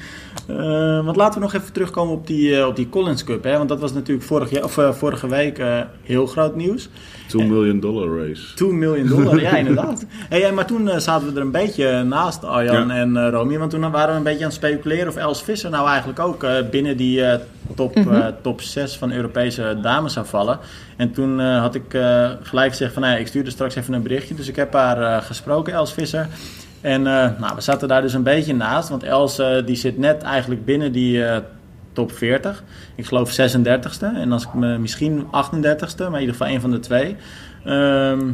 Eh, want laten we nog even terugkomen op die, eh, op die Collins Cup. Hè? Want dat was natuurlijk vorig jaar, of, eh, vorige week eh, heel groot nieuws. 2 million dollar race. 2 miljoen dollar, ja inderdaad. Hey, maar toen zaten we er een beetje naast Arjan Ja. en eh Romy. Want toen waren we een beetje aan het speculeren of Els Visser nou eigenlijk ook eh, binnen die eh, top, eh, top 6 van Europese dames zou vallen. En toen eh, had ik eh, gelijk gezegd van nou ja, ik stuurde straks even een berichtje. Dus ik heb haar eh, gesproken, Els Visser. En eh, nou, we zaten daar dus een beetje naast. Want Els eh, die zit net eigenlijk binnen die eh, top 40. Ik geloof 36ste. En als ik me misschien 38ste, maar in ieder geval een van de twee. Ehm,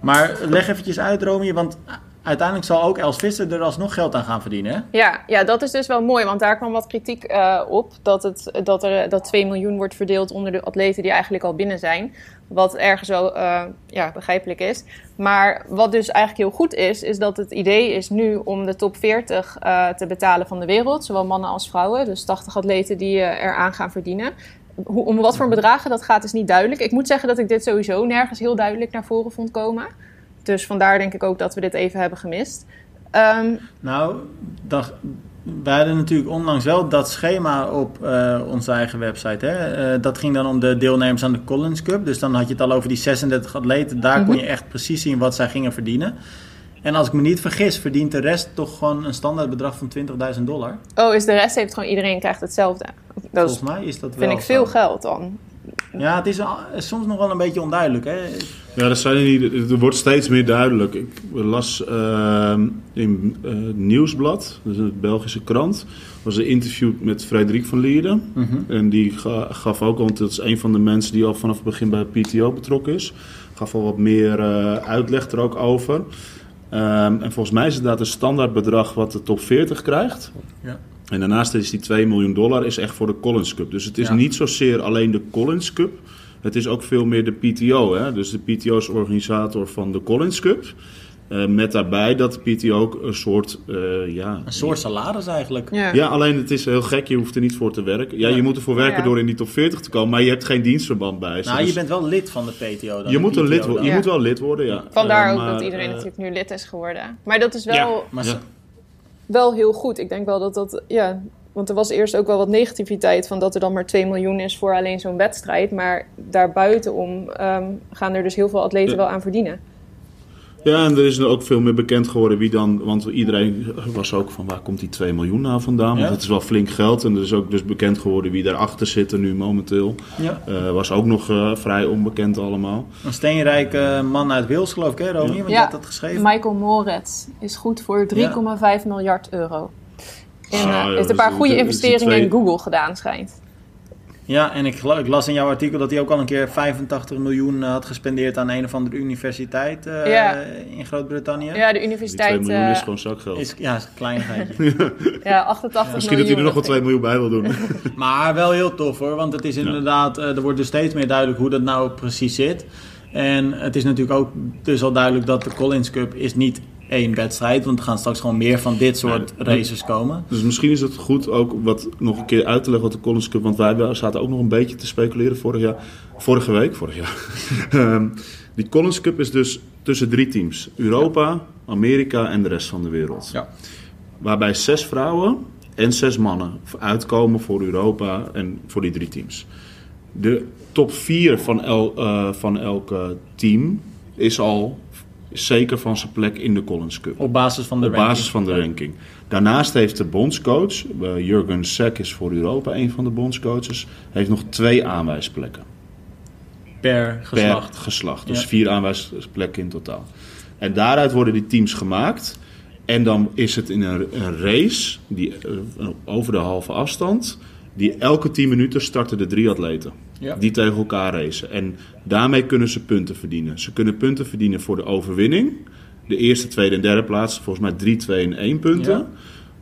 maar leg eventjes uit, Romy, want uiteindelijk zal ook Els Visser er alsnog geld aan gaan verdienen. Hè? Ja, ja, dat is dus wel mooi, want daar kwam wat kritiek eh, op. Dat, het, dat er dat 2 miljoen wordt verdeeld onder de atleten die eigenlijk al binnen zijn. Wat ergens wel eh, ja, begrijpelijk is. Maar wat dus eigenlijk heel goed is, is dat het idee is nu om de top 40 eh, te betalen van de wereld. Zowel mannen als vrouwen. Dus 80 atleten die eraan gaan verdienen. Hoe, om wat voor bedragen dat gaat is niet duidelijk. Ik moet zeggen dat ik dit sowieso nergens heel duidelijk naar voren vond komen. Dus vandaar denk ik ook dat we dit even hebben gemist. Ehm, Nou, wij hadden natuurlijk onlangs wel dat schema op eh, onze eigen website. Hè? Eh, dat ging dan om de deelnemers aan de Collins Cup. Dus dan had je het al over die 36 atleten. Daar kon je echt precies zien wat zij gingen verdienen. En als ik me niet vergis, verdient de rest toch gewoon een standaard bedrag van 20.000 dollar. Oh, is de rest heeft gewoon iedereen krijgt hetzelfde. Dat Volgens mij is dat wel vind ik veel zo. geld dan. Ja, het is soms nog wel een beetje onduidelijk. Hè? Ja, dat zijn niet. Er wordt steeds meer duidelijk. Ik las uh, in uh, Nieuwsblad, dus een Belgische krant, was een interview met Frederik van Lierden. Mhm. En die ga, gaf ook, want dat is een van de mensen die al vanaf het begin bij PTO betrokken is, gaf al wat meer uh, uitleg er ook over. Um, en volgens mij is het inderdaad een standaardbedrag wat de top 40 krijgt. Ja. En daarnaast is die 2 miljoen dollar is echt voor de Collins Cup. Dus het is Ja. niet zozeer alleen de Collins Cup. Het is ook veel meer de PTO. Hè? Dus de PTO is organisator van de Collins Cup. Eh, met daarbij dat de PTO ook een soort... eh, ja, Een soort salaris eigenlijk. Ja. ja, alleen het is heel gek. Je hoeft er niet voor te werken. Ja, Ja. je moet ervoor werken Ja. door in die top 40 te komen. Maar je hebt geen dienstverband bij. Nou, je Dus bent wel lid van de PTO dan. je moet, een lid, je Ja. moet wel lid worden, ja. Vandaar Eh, ook dat iedereen natuurlijk nu lid is geworden. Maar dat is wel, Ja. Maar wel heel goed. Ik denk wel dat dat, ja... Want er was eerst ook wel wat negativiteit van dat er dan maar 2 miljoen is voor alleen zo'n wedstrijd. Maar daarbuitenom ehm gaan er dus heel veel atleten wel aan verdienen. Ja, en er is er ook veel meer bekend geworden wie dan... Want iedereen was ook van waar komt die 2 miljoen nou vandaan? Want Ja. het is wel flink geld. En er is ook dus bekend geworden wie daarachter zit nu momenteel. ja. Eh, was ook nog eh, vrij onbekend allemaal. Een steenrijke man uit Wils, geloof ik, hè, Romy? Je Ja. had dat geschreven. Michael Moretz is goed voor 3,5 miljard euro. En Ah, ja, heeft een dus paar goede investeringen twee- in Google gedaan, schijnt. Ja, en ik, las in jouw artikel dat hij ook al een keer 85 miljoen eh, had gespendeerd aan een of andere universiteit eh, Ja. in Groot-Brittannië. Ja, de Die 2 universiteit... miljoen eh, is gewoon zakgeld. Is, ja, is een kleinigheidje. ja, 88 Misschien dat hij er nog wel 2 miljoen bij wil doen. maar wel heel tof hoor, want het is inderdaad, eh, er wordt dus steeds meer duidelijk hoe dat nou precies zit. En het is natuurlijk ook dus al duidelijk dat de Collins Cup is niet één wedstrijd, want er gaan straks gewoon meer van dit soort Nee, races komen. Dus misschien is het goed ook wat nog een keer uit te leggen wat de Collins Cup... Want wij zaten ook nog een beetje te speculeren vorig jaar. Vorige week, vorig jaar. Ehm, die Collins Cup is dus tussen drie teams. Europa, Amerika en de rest van de wereld. Ja. Waarbij zes vrouwen en zes mannen uitkomen voor Europa en voor die drie teams. De top vier van, el, eh, van elk team is al zeker van zijn plek in de Collins Cup. Op basis van de Op ranking. basis van de ranking. Daarnaast heeft de bondscoach, eh, Jurgen Sek is voor Europa een van de bondscoaches, heeft nog twee aanwijsplekken Per geslacht. per geslacht. Dus Ja. vier aanwijsplekken in totaal. En daaruit worden die teams gemaakt. En dan is het in een, een race die, eh, over de halve afstand. Die elke 10 minuten starten de drie atleten. Ja. Die tegen elkaar racen. En daarmee kunnen ze punten verdienen. Ze kunnen punten verdienen voor de overwinning. De eerste, tweede en derde plaats. Volgens mij 3, 2 en 1 punten. Ja.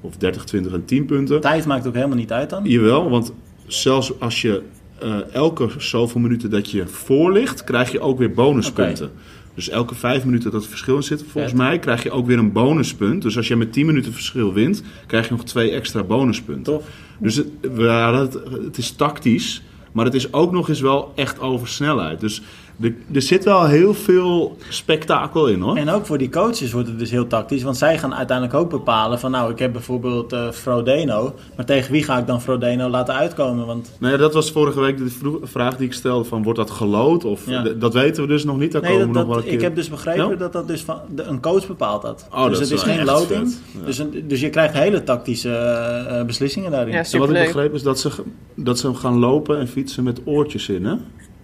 Of 30, 20 en 10 punten. Tijd maakt ook helemaal niet uit dan. Jawel, want zelfs als je eh, elke zoveel minuten dat je voor ligt, krijg je ook weer bonuspunten. Dus elke vijf minuten dat het verschil in zit, volgens mij, krijg je ook weer een bonuspunt. Dus als je met 10 minuten verschil wint, krijg je nog twee extra bonuspunten. Tof. Dus het, we het, het is tactisch, maar het is ook nog eens wel echt over snelheid. Dus er, er zit wel heel veel spektakel in hoor. En ook voor die coaches wordt het dus heel tactisch. Want zij gaan uiteindelijk ook bepalen van... nou, ik heb bijvoorbeeld eh Frodeno. Maar tegen wie ga ik dan Frodeno laten uitkomen? Want Nou ja, dat was vorige week de vro- vraag die ik stelde: van, wordt dat gelood? Of, Ja. d- Dat weten we dus nog niet. Daar nee, komen dat, we nog dat- wel een keer. ik heb dus begrepen Ja? dat dat dus van, de, een coach bepaalt dat. Oh, dus dat het is geen loting. Ja. Dus, een- dus je krijgt hele tactische eh, beslissingen daarin. Ja, En wat ik begreep is dat ze, dat ze gaan lopen en fietsen met oortjes in. Hè?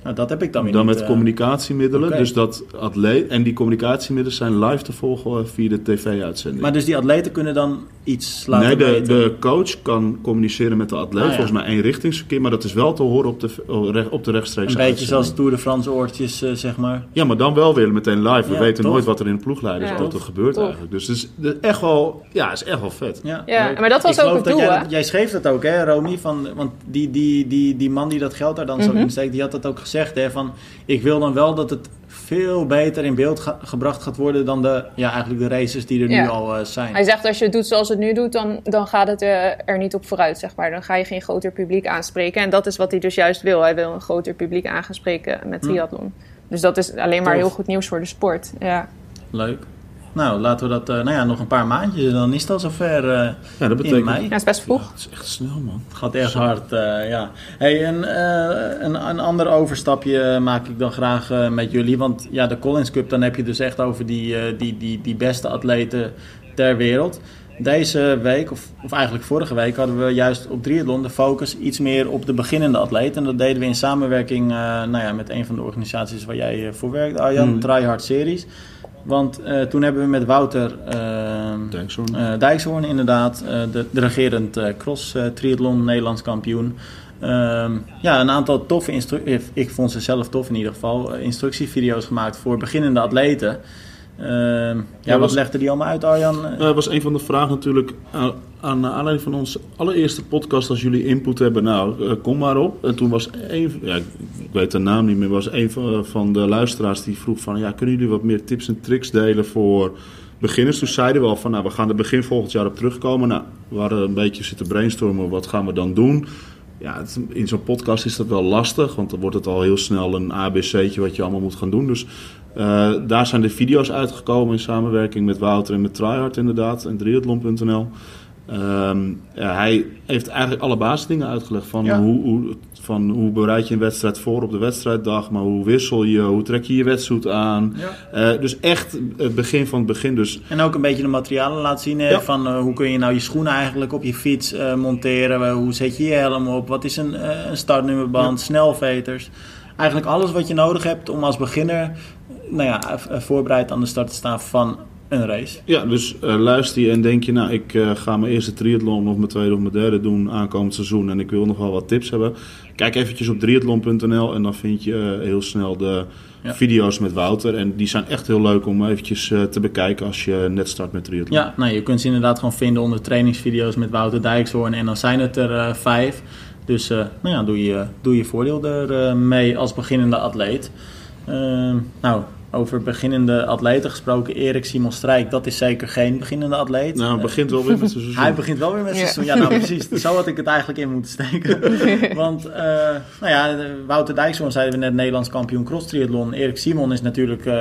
Nou, dat heb ik dan weer Dan niet. met eh, communicatiemiddelen. Dus dat atleet, en die communicatiemiddelen zijn live te volgen eh, via de tv-uitzending. maar dus die atleten kunnen dan iets laten nee, de, weten. de coach kan communiceren met de atleet. Ah, ja. Volgens mij één richtingsverkeer, maar dat is wel te horen op de, op de rechtstreeks Een beetje uitzending. zoals Tour de France oortjes, eh, zeg maar. Ja, maar dan wel weer meteen live. We Ja, weten tof. nooit wat er in de ploegleidersauto Ja, gebeurt tof. eigenlijk. Dus het is, het is echt wel, ja, is echt wel vet. Ja, maar dat was Ik ook het doel, jij, jij schreef dat ook, hè, Romy? Van, want die, die, die, die man die dat geld daar dan zo Mhm. insteekt, die had dat ook gezegd. Hè, van, ik wil dan wel dat het veel beter in beeld gebracht gaat worden dan de, ja, eigenlijk de races die er nu al eh, zijn. Hij zegt als je het doet zoals het nu doet, dan, dan gaat het eh, er niet op vooruit, zeg maar. Dan ga je geen groter publiek aanspreken. En dat is wat hij dus juist wil. Hij wil een groter publiek aan gaan spreken met Hm. triathlon. Dus dat is alleen maar Tof. heel goed nieuws voor de sport. Ja. Leuk. Nou, laten we dat, eh, nou ja, nog een paar maandjes en dan is het al zover eh, Ja, dat in betekent... mei. ja, het is best vroeg. Ja, is echt snel, man. Het gaat echt hard, eh, ja. Hey, en, eh, een, een ander overstapje maak ik dan graag met jullie. Want ja, de Collins Cup, dan heb je dus echt over die, eh, die, die, die beste atleten ter wereld. deze week, of, of eigenlijk vorige week, hadden we juist op triathlon de focus iets meer op de beginnende atleet. En dat deden we in samenwerking uh, nou ja, met een van de organisaties waar jij voor werkt, Arjan, mm. Tryhard Series. Want uh, toen hebben we met Wouter Dijkshoorn. Dijkshoorn inderdaad, de, de, regerend cross triathlon Nederlands kampioen. Ehm, ja, een aantal toffe instructies, ik vond ze zelf tof in ieder geval, instructievideo's gemaakt voor beginnende atleten. Uh, ja, ja, wat was, legde die allemaal uit, Arjan? Dat was een van de vragen natuurlijk aan, aan aanleiding van onze allereerste podcast. Als jullie input hebben, nou, uh, kom maar op. En toen was een, ja, ik weet de naam niet meer, was een van, van de luisteraars die vroeg van... Ja, kunnen jullie wat meer tips en tricks delen voor beginners? Toen zeiden we al van, nou, we gaan er begin volgend jaar op terugkomen. Nou, we hadden een beetje zitten brainstormen, wat gaan we dan doen? Ja, het, in zo'n podcast is dat wel lastig, want dan wordt het al heel snel een ABC'tje wat je allemaal moet gaan doen. Dus uh, daar zijn de video's uitgekomen in samenwerking met Wouter en met Tryhard inderdaad en triathlon.nl. Um, ja, hij heeft eigenlijk alle basisdingen uitgelegd van, ja. hoe, hoe, van hoe bereid je een wedstrijd voor op de wedstrijddag, maar hoe wissel je, hoe trek je je wedstrijd aan. Ja. Uh, dus echt het begin van het begin. Dus. En ook een beetje de materialen laten zien van uh, hoe kun je nou je schoenen eigenlijk op je fiets uh, monteren, hoe zet je je helm op, wat is een, een startnummerband, snelveters. Eigenlijk alles wat je nodig hebt om als beginner nou ja, voorbereid aan de start te staan van een race. Ja, dus uh, luister je en denk je, nou, ik uh, ga mijn eerste triathlon of mijn tweede of mijn derde doen aankomend seizoen en ik wil nog wel wat tips hebben. Kijk eventjes op triathlon.nl en dan vind je uh, heel snel de ja. video's met Wouter. En die zijn echt heel leuk om eventjes te bekijken als je net start met triathlon. Ja, nou, je kunt ze inderdaad gewoon vinden onder trainingsvideo's met Wouter Dijkshoorn en dan zijn het er vijf. Dus nou ja, doe je, doe je voordeel er mee als beginnende atleet. nou, over beginnende atleten gesproken. Erik Simon Strijk, dat is zeker geen beginnende atleet. Nou, hij begint wel weer met zijn seizoen. hij begint wel weer met zijn seizoen. Ja, nou precies. Zo had ik het eigenlijk in moeten steken. Want, uh, nou ja, Wouter Dijkshoorn zeiden we net Nederlands kampioen cross triathlon. Erik Simon is natuurlijk uh,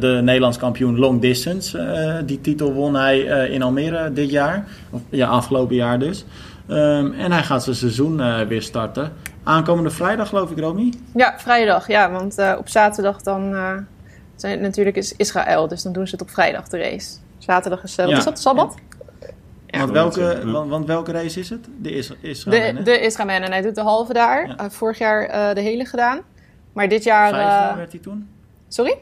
de Nederlands kampioen long distance. Uh, die titel won hij in Almere dit jaar. Of, ja, afgelopen jaar dus. Um, en hij gaat zijn seizoen weer starten. Aankomende vrijdag geloof ik, Romy? Ja, vrijdag. Ja, want op zaterdag dan zijn, natuurlijk is Israël, dus dan doen ze het op vrijdag de race. Zaterdag is, uh, ja. is dat, Sabbat? Ja. Want, welke, want, want, welke race is het? De is, Israël. De, de Israël en hij doet de halve daar. Ja. Uh, vorig jaar uh, de hele gedaan. Maar dit jaar... Vijfde werd hij toen? Sorry?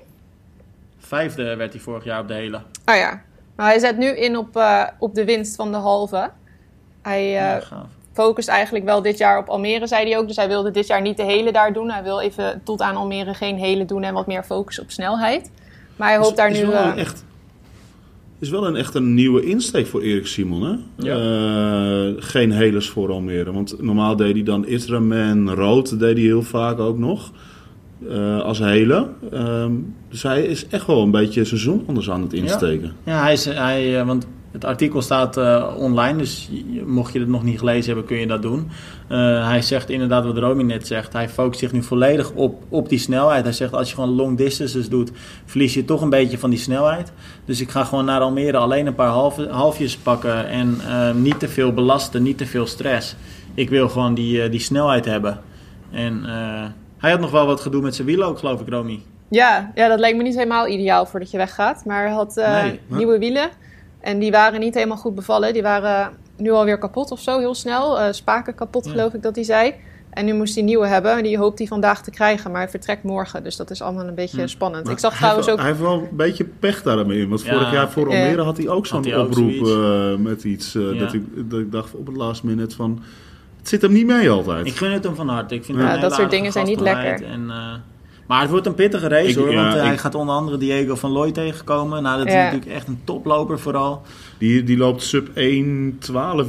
Vijfde werd hij vorig jaar op de hele. Oh ja. Maar hij zet nu in op, op de winst van de halve. Hij, ja, gaaf focust eigenlijk wel dit jaar op Almere, zei hij ook. Dus hij wilde dit jaar niet de hele daar doen. Hij wil even tot aan Almere geen hele doen en wat meer focus op snelheid. Maar hij hoopt daar is nu... Wel uh, echt, is wel een echt een nieuwe insteek voor Erik Simon, hè? Ja. Uh, geen heles voor Almere. Want normaal deed hij dan Israman, Rood deed hij heel vaak ook nog. Uh, als hele. Um, dus hij is echt wel een beetje seizoen anders aan het insteken. Ja, ja hij is, hij, want het artikel staat uh, online, dus mocht je het nog niet gelezen hebben, kun je dat doen. Uh, hij zegt inderdaad wat Romy net zegt. Hij focust zich nu volledig op, op die snelheid. Hij zegt als je gewoon long distances doet, verlies je toch een beetje van die snelheid. Dus ik ga gewoon naar Almere alleen een paar halve, halfjes pakken en uh, niet te veel belasten, niet te veel stress. Ik wil gewoon die, die snelheid hebben. En hij had nog wel wat gedoe met zijn wielen ook, geloof ik, Romy. Ja, ja, dat lijkt me niet helemaal ideaal voordat je weggaat. Maar hij had nee, nieuwe wielen. En die waren niet helemaal goed bevallen. Die waren nu alweer kapot of zo, heel snel. Uh, spaken kapot, geloof ik dat hij zei. En nu moest hij nieuwe hebben. En die hoopt hij vandaag te krijgen. Maar hij vertrekt morgen. Dus dat is allemaal een beetje hm. spannend. ik zag trouwens ook... Hij heeft wel een beetje pech daarmee. Want ja. vorig jaar voor Almere ja. had hij ook zo'n oproep uh, met iets. Uh, ja. dat, ik, dat ik dacht op het last minute van... Het zit hem niet mee altijd. Ik gun het hem van harte. Ik vind ja, dat soort dingen zijn niet lekker. En, maar het wordt een pittige race ik, hoor. Want hij gaat onder andere Diego van Looy tegenkomen. Nou, dat is natuurlijk echt een toploper vooral. Die, die loopt sub 1.12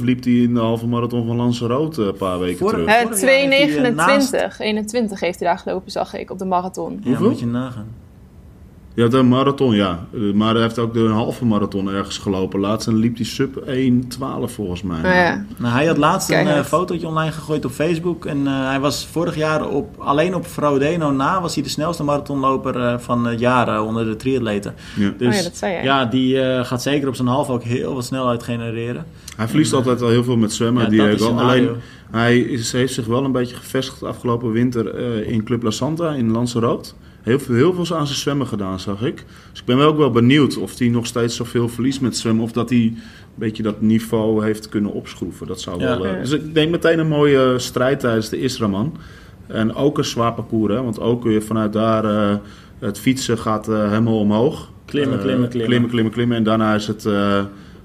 liep die in de halve marathon van Lanzarote een paar weken Voor, terug. Uh, 2.29, naast... 21 heeft hij daar gelopen, zag ik, op de marathon. Ja, moet je nagaan. Ja, de marathon, ja. Maar hij heeft ook de halve marathon ergens gelopen. Laatst en liep hij sub 1.12 volgens mij. Nou, ja. nou, hij had laatst Kijk, een uh, fotootje online gegooid op Facebook. En uh, hij was vorig jaar op, alleen op Frodeno na... was hij de snelste marathonloper uh, van het jaar onder de triatleten. Ja. Dus oh ja, dat zei jij. ja, die gaat zeker op zijn halve ook heel wat snelheid genereren. Hij verliest en, altijd al heel veel met zwemmen. Ja, Diego. Alleen, hij is, heeft zich wel een beetje gevestigd afgelopen winter in Club La Santa in Lanzarote. Heel veel, heel veel aan zijn zwemmen gedaan, zag ik. Dus ik ben wel ook wel benieuwd of hij nog steeds zoveel verliest met zwemmen. Of dat hij een beetje dat niveau heeft kunnen opschroeven. Dat zou Ja. wel... eh, dus ik denk meteen een mooie strijd tijdens de Israman. En ook een zwaar parcours, hè. Want ook weer vanuit daar... eh, het fietsen gaat eh, helemaal omhoog. Klimmen, Eh, klimmen, klimmen. Klimmen, klimmen, klimmen. En daarna is het eh,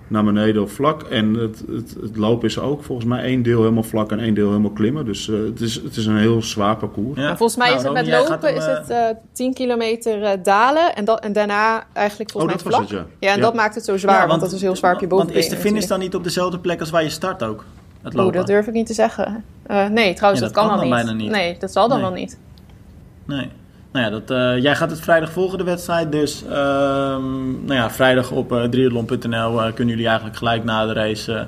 naar beneden op vlak. En het, het, het lopen is ook volgens mij één deel helemaal vlak en één deel helemaal klimmen. Dus eh, het, is, het is een heel zwaar parcours. Ja. En volgens mij Nou, is het met lopen is het eh 10 kilometer eh, dalen en, dat, en daarna eigenlijk Oh, volgens dat mij was vlak. het, ja. Ja, en Ja. dat maakt het zo zwaar, Ja, want, dat is heel zwaar op je Want bovenbeen. is de finish dan niet op dezelfde plek als waar je start ook? Het Oeh, lopen? dat durf ik niet te zeggen. Eh, nee, trouwens, Ja, dat, dat kan, kan dan dan niet. bijna niet. Nee, dat zal dan Nee. wel niet. Nee. Nou ja, dat, eh, jij gaat het vrijdag volgen, de wedstrijd. Dus ehm, nou ja, vrijdag op uh, triathlon.nl eh, kunnen jullie eigenlijk gelijk na de race eh,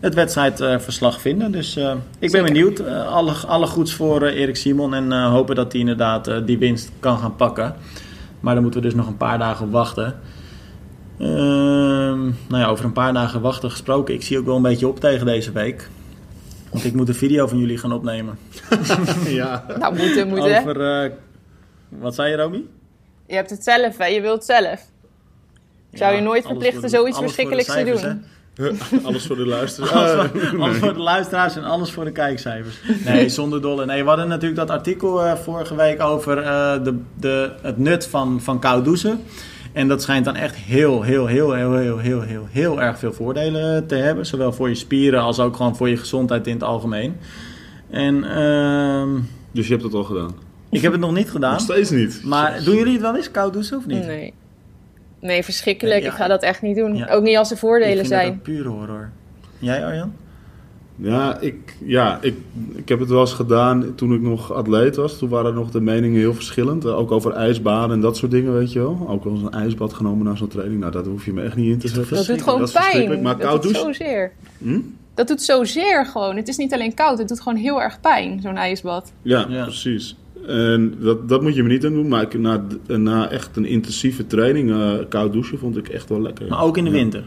het wedstrijdverslag vinden. Dus eh, ik ben Zeker. benieuwd. Eh, alle, alle goeds voor eh, Erik Simon. En eh, hopen dat hij inderdaad eh, die winst kan gaan pakken. Maar daar moeten we dus nog een paar dagen op wachten. Ehm, nou ja, over een paar dagen wachten gesproken. Ik zie ook wel een beetje op tegen deze week. Want ik moet een video van jullie gaan opnemen. ja. Nou, moeten, moeten. Over, eh, wat zei je, Romy? Je hebt het zelf, hè? Je wilt het zelf. Ik zou je nooit verplichten de- zoiets verschrikkelijks te doen. hè? Alles voor de luisteraars. Alles, voor, alles voor de luisteraars en alles voor de kijkcijfers. Nee, zonder dolle. Nee, we hadden natuurlijk dat artikel eh, vorige week over eh, de, de, het nut van, van koud douchen. En dat schijnt dan echt heel, heel, heel, heel, heel, heel, heel, heel erg veel voordelen te hebben. Zowel voor je spieren als ook gewoon voor je gezondheid in het algemeen. En ehm, Dus je hebt het al gedaan? Ik heb het nog niet gedaan. Nog steeds niet. Maar doen jullie het wel eens, koud douchen of niet? Nee. Nee, verschrikkelijk. Nee, ja. Ik ga dat echt niet doen. Ja. Ook niet als er ik voordelen vind zijn. dat pure horror. Jij Arjan? Ja, ik, ja ik, ik heb het wel eens gedaan toen ik nog atleet was. Toen waren nog de meningen heel verschillend. Eh, Ook over ijsbaden en dat soort dingen, weet je wel. Ook wel eens een ijsbad genomen na zo'n training. Nou, dat hoef je me echt niet in te zetten. Dat doet gewoon Dat pijn. Maar dat koud doet douchen? zozeer. Hm? Dat doet zozeer gewoon. Het is niet alleen koud, het doet gewoon heel erg pijn, zo'n ijsbad. Ja, Ja. precies. En dat, dat moet je me niet aan doen. Maar ik, na, na echt een intensieve training, eh, koud douchen, vond ik echt wel lekker. Maar ook in de Ja. winter.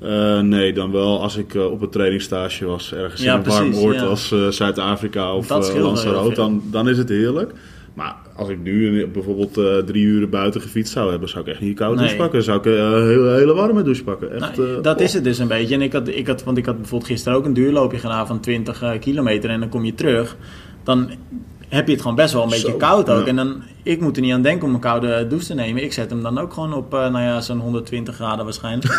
Eh, nee, dan wel als ik eh, op een trainingstage was. Ergens Ja, in een warm oord ja. als Zuid-Afrika of Lanzarote. Dan, dan is het heerlijk. Maar als ik nu bijvoorbeeld drie uur buiten gefietst zou hebben, zou ik echt niet een koude Nee. douche pakken. Zou ik een hele, hele warme douche pakken. Echt, Nou, dat oh. is het dus een beetje. En ik had, ik had, want ik had bijvoorbeeld gisteren ook een duurloopje gedaan van 20 eh, kilometer. En dan kom je terug. Dan heb je het gewoon best wel een beetje Zo, koud ook. ja. En dan, ik moet er niet aan denken om een koude douche te nemen. Ik zet hem dan ook gewoon op, eh, nou ja, zo'n 120 graden waarschijnlijk.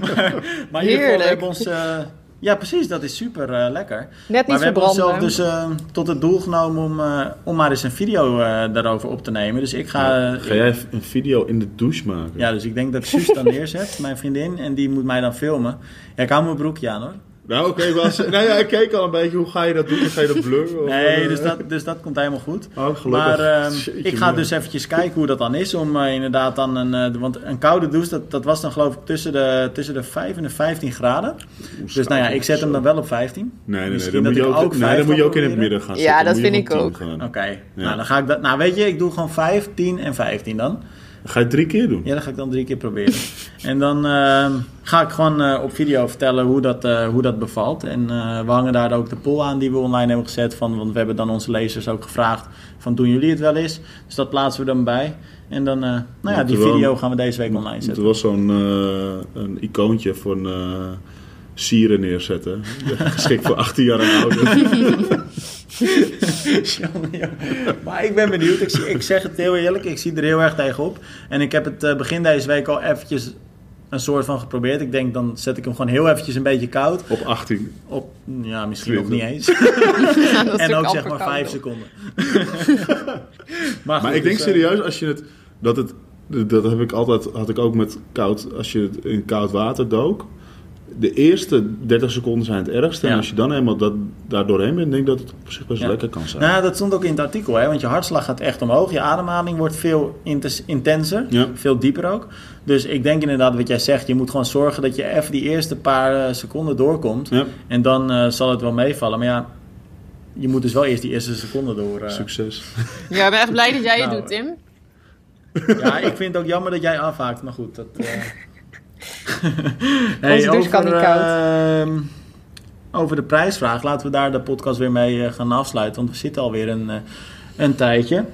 maar, maar in ieder geval, hebben ons... eh, ja, precies. Dat is super eh, lekker. Net Maar niet we hebben onszelf verbranden. dus eh, tot het doel genomen om, eh, om maar eens een video eh, daarover op te nemen. Dus ik ga... Ga jij een video in de douche maken? Ja, dus ik denk dat Suus dan neerzet, mijn vriendin, en die moet mij dan filmen. Ja, ik hou mijn broekje aan hoor. Nou, oké. was nou ja, ik keek al een beetje. Hoe ga je dat doen? Ga je dat blurren? Nee, eh, dus dat, dus dat komt helemaal goed. Oh, gelukkig. Maar ehm, ik ga man. dus eventjes kijken hoe dat dan is om eh, inderdaad dan een... eh, want een koude douche, dat, dat was dan geloof ik tussen de, tussen de 5 en de 15 graden. Dus nou ja, ik zet hem dan wel op 15. Nee, nee, nee. Misschien Dan moet, je dat ook, ook nee, dan moet je ook in het midden gaan Ja, zitten. dat moet je vind ik 10 ook. Oké, nou dan ga ik dat... Nou weet je, ik doe gewoon 5, 10 en 15 dan. Ga je het drie keer doen? Ja, dat ga ik dan drie keer proberen. en dan ehm, ga ik gewoon eh, op video vertellen hoe dat, eh, hoe dat bevalt. En eh, we hangen daar ook de poll aan die we online hebben gezet. Van, want we hebben dan onze lezers ook gevraagd van doen jullie het wel eens? Dus dat plaatsen we dan bij. En dan, nou ja, die video gaan we deze week online Er zetten. was zo'n een icoontje van eh sieren neerzetten. Geschikt voor 18 jaar en ouder. Maar ik ben benieuwd. Ik, ik zeg het heel eerlijk, ik zie er heel erg tegenop. En ik heb het eh, begin deze week al eventjes een soort van geprobeerd. Ik denk, dan zet ik hem gewoon heel eventjes een beetje koud. Op 18. Op, ja, misschien nog niet eens. Ja, en ook zeg maar amper vijf koud. seconden. maar, ik denk dus, eh, serieus, als je het... Dat, het, dat heb ik altijd, had ik ook met koud... Als je het in koud water dook... De eerste 30 seconden zijn het ergste. Ja. En als je dan eenmaal dat, daar doorheen bent... denk ik dat het op zich best Ja. lekker kan zijn. Nou, dat stond ook in het artikel, hè? want je hartslag gaat echt omhoog. Je ademhaling wordt veel intenser, Ja. veel dieper ook. Dus ik denk inderdaad wat jij zegt, je moet gewoon zorgen dat je even die eerste paar eh, seconden doorkomt. Ja, En dan eh, zal het wel meevallen. Maar ja, je moet dus wel eerst die eerste seconde door. eh. succes. Ja, ik ben echt blij dat jij het Nou, doet, Tim. Ja, ik vind het ook jammer dat jij afhaakt, maar goed. Dat, eh. Onze douche kan niet koud. ehm, over de prijsvraag, laten we daar de podcast weer mee eh, gaan afsluiten. Want we zitten alweer een, eh, een tijdje.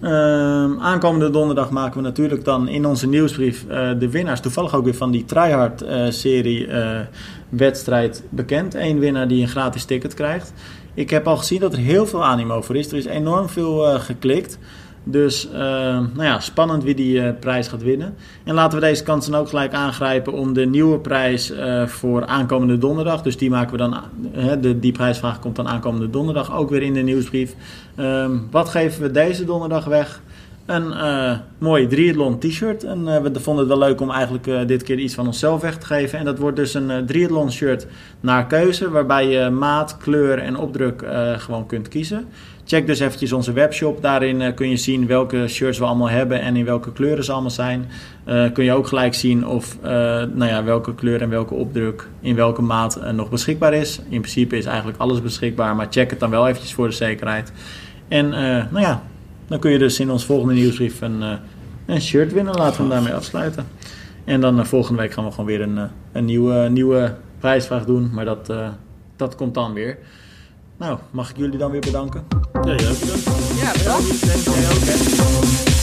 Ehm, aankomende donderdag maken we natuurlijk dan in onze nieuwsbrief uh, de winnaars. Toevallig ook weer van die Tryhard-serie uh, wedstrijd bekend. Eén winnaar die een gratis ticket krijgt. Ik heb al gezien dat er heel veel animo voor is. Er is enorm veel geklikt. Dus uh, nou ja, spannend wie die uh, prijs gaat winnen. En laten we deze kans dan ook gelijk aangrijpen om de nieuwe prijs uh, voor aankomende donderdag. Dus die maken we dan. de, die prijsvraag komt dan aankomende donderdag ook weer in de nieuwsbrief. Um, wat geven we deze donderdag weg? Een mooi triathlon t-shirt. En we vonden het wel leuk om eigenlijk dit keer iets van onszelf weg te geven. En dat wordt dus een triathlon shirt naar keuze. Waarbij je maat, kleur en opdruk gewoon kunt kiezen. Check dus eventjes onze webshop. Daarin uh, kun je zien welke shirts we allemaal hebben en in welke kleuren ze allemaal zijn. Uh, kun je ook gelijk zien of uh, nou ja, welke kleur en welke opdruk in welke maat nog beschikbaar is. In principe is eigenlijk alles beschikbaar, maar check het dan wel eventjes voor de zekerheid. En nou ja, dan kun je dus in ons volgende nieuwsbrief een, een shirt winnen. Laten we hem daarmee afsluiten. En dan volgende week gaan we gewoon weer een, een nieuwe, nieuwe prijsvraag doen. Maar dat, dat komt dan weer. Nou, mag ik jullie dan weer bedanken? Ja, jij bedankt. Ja, bedankt. Ook, hè?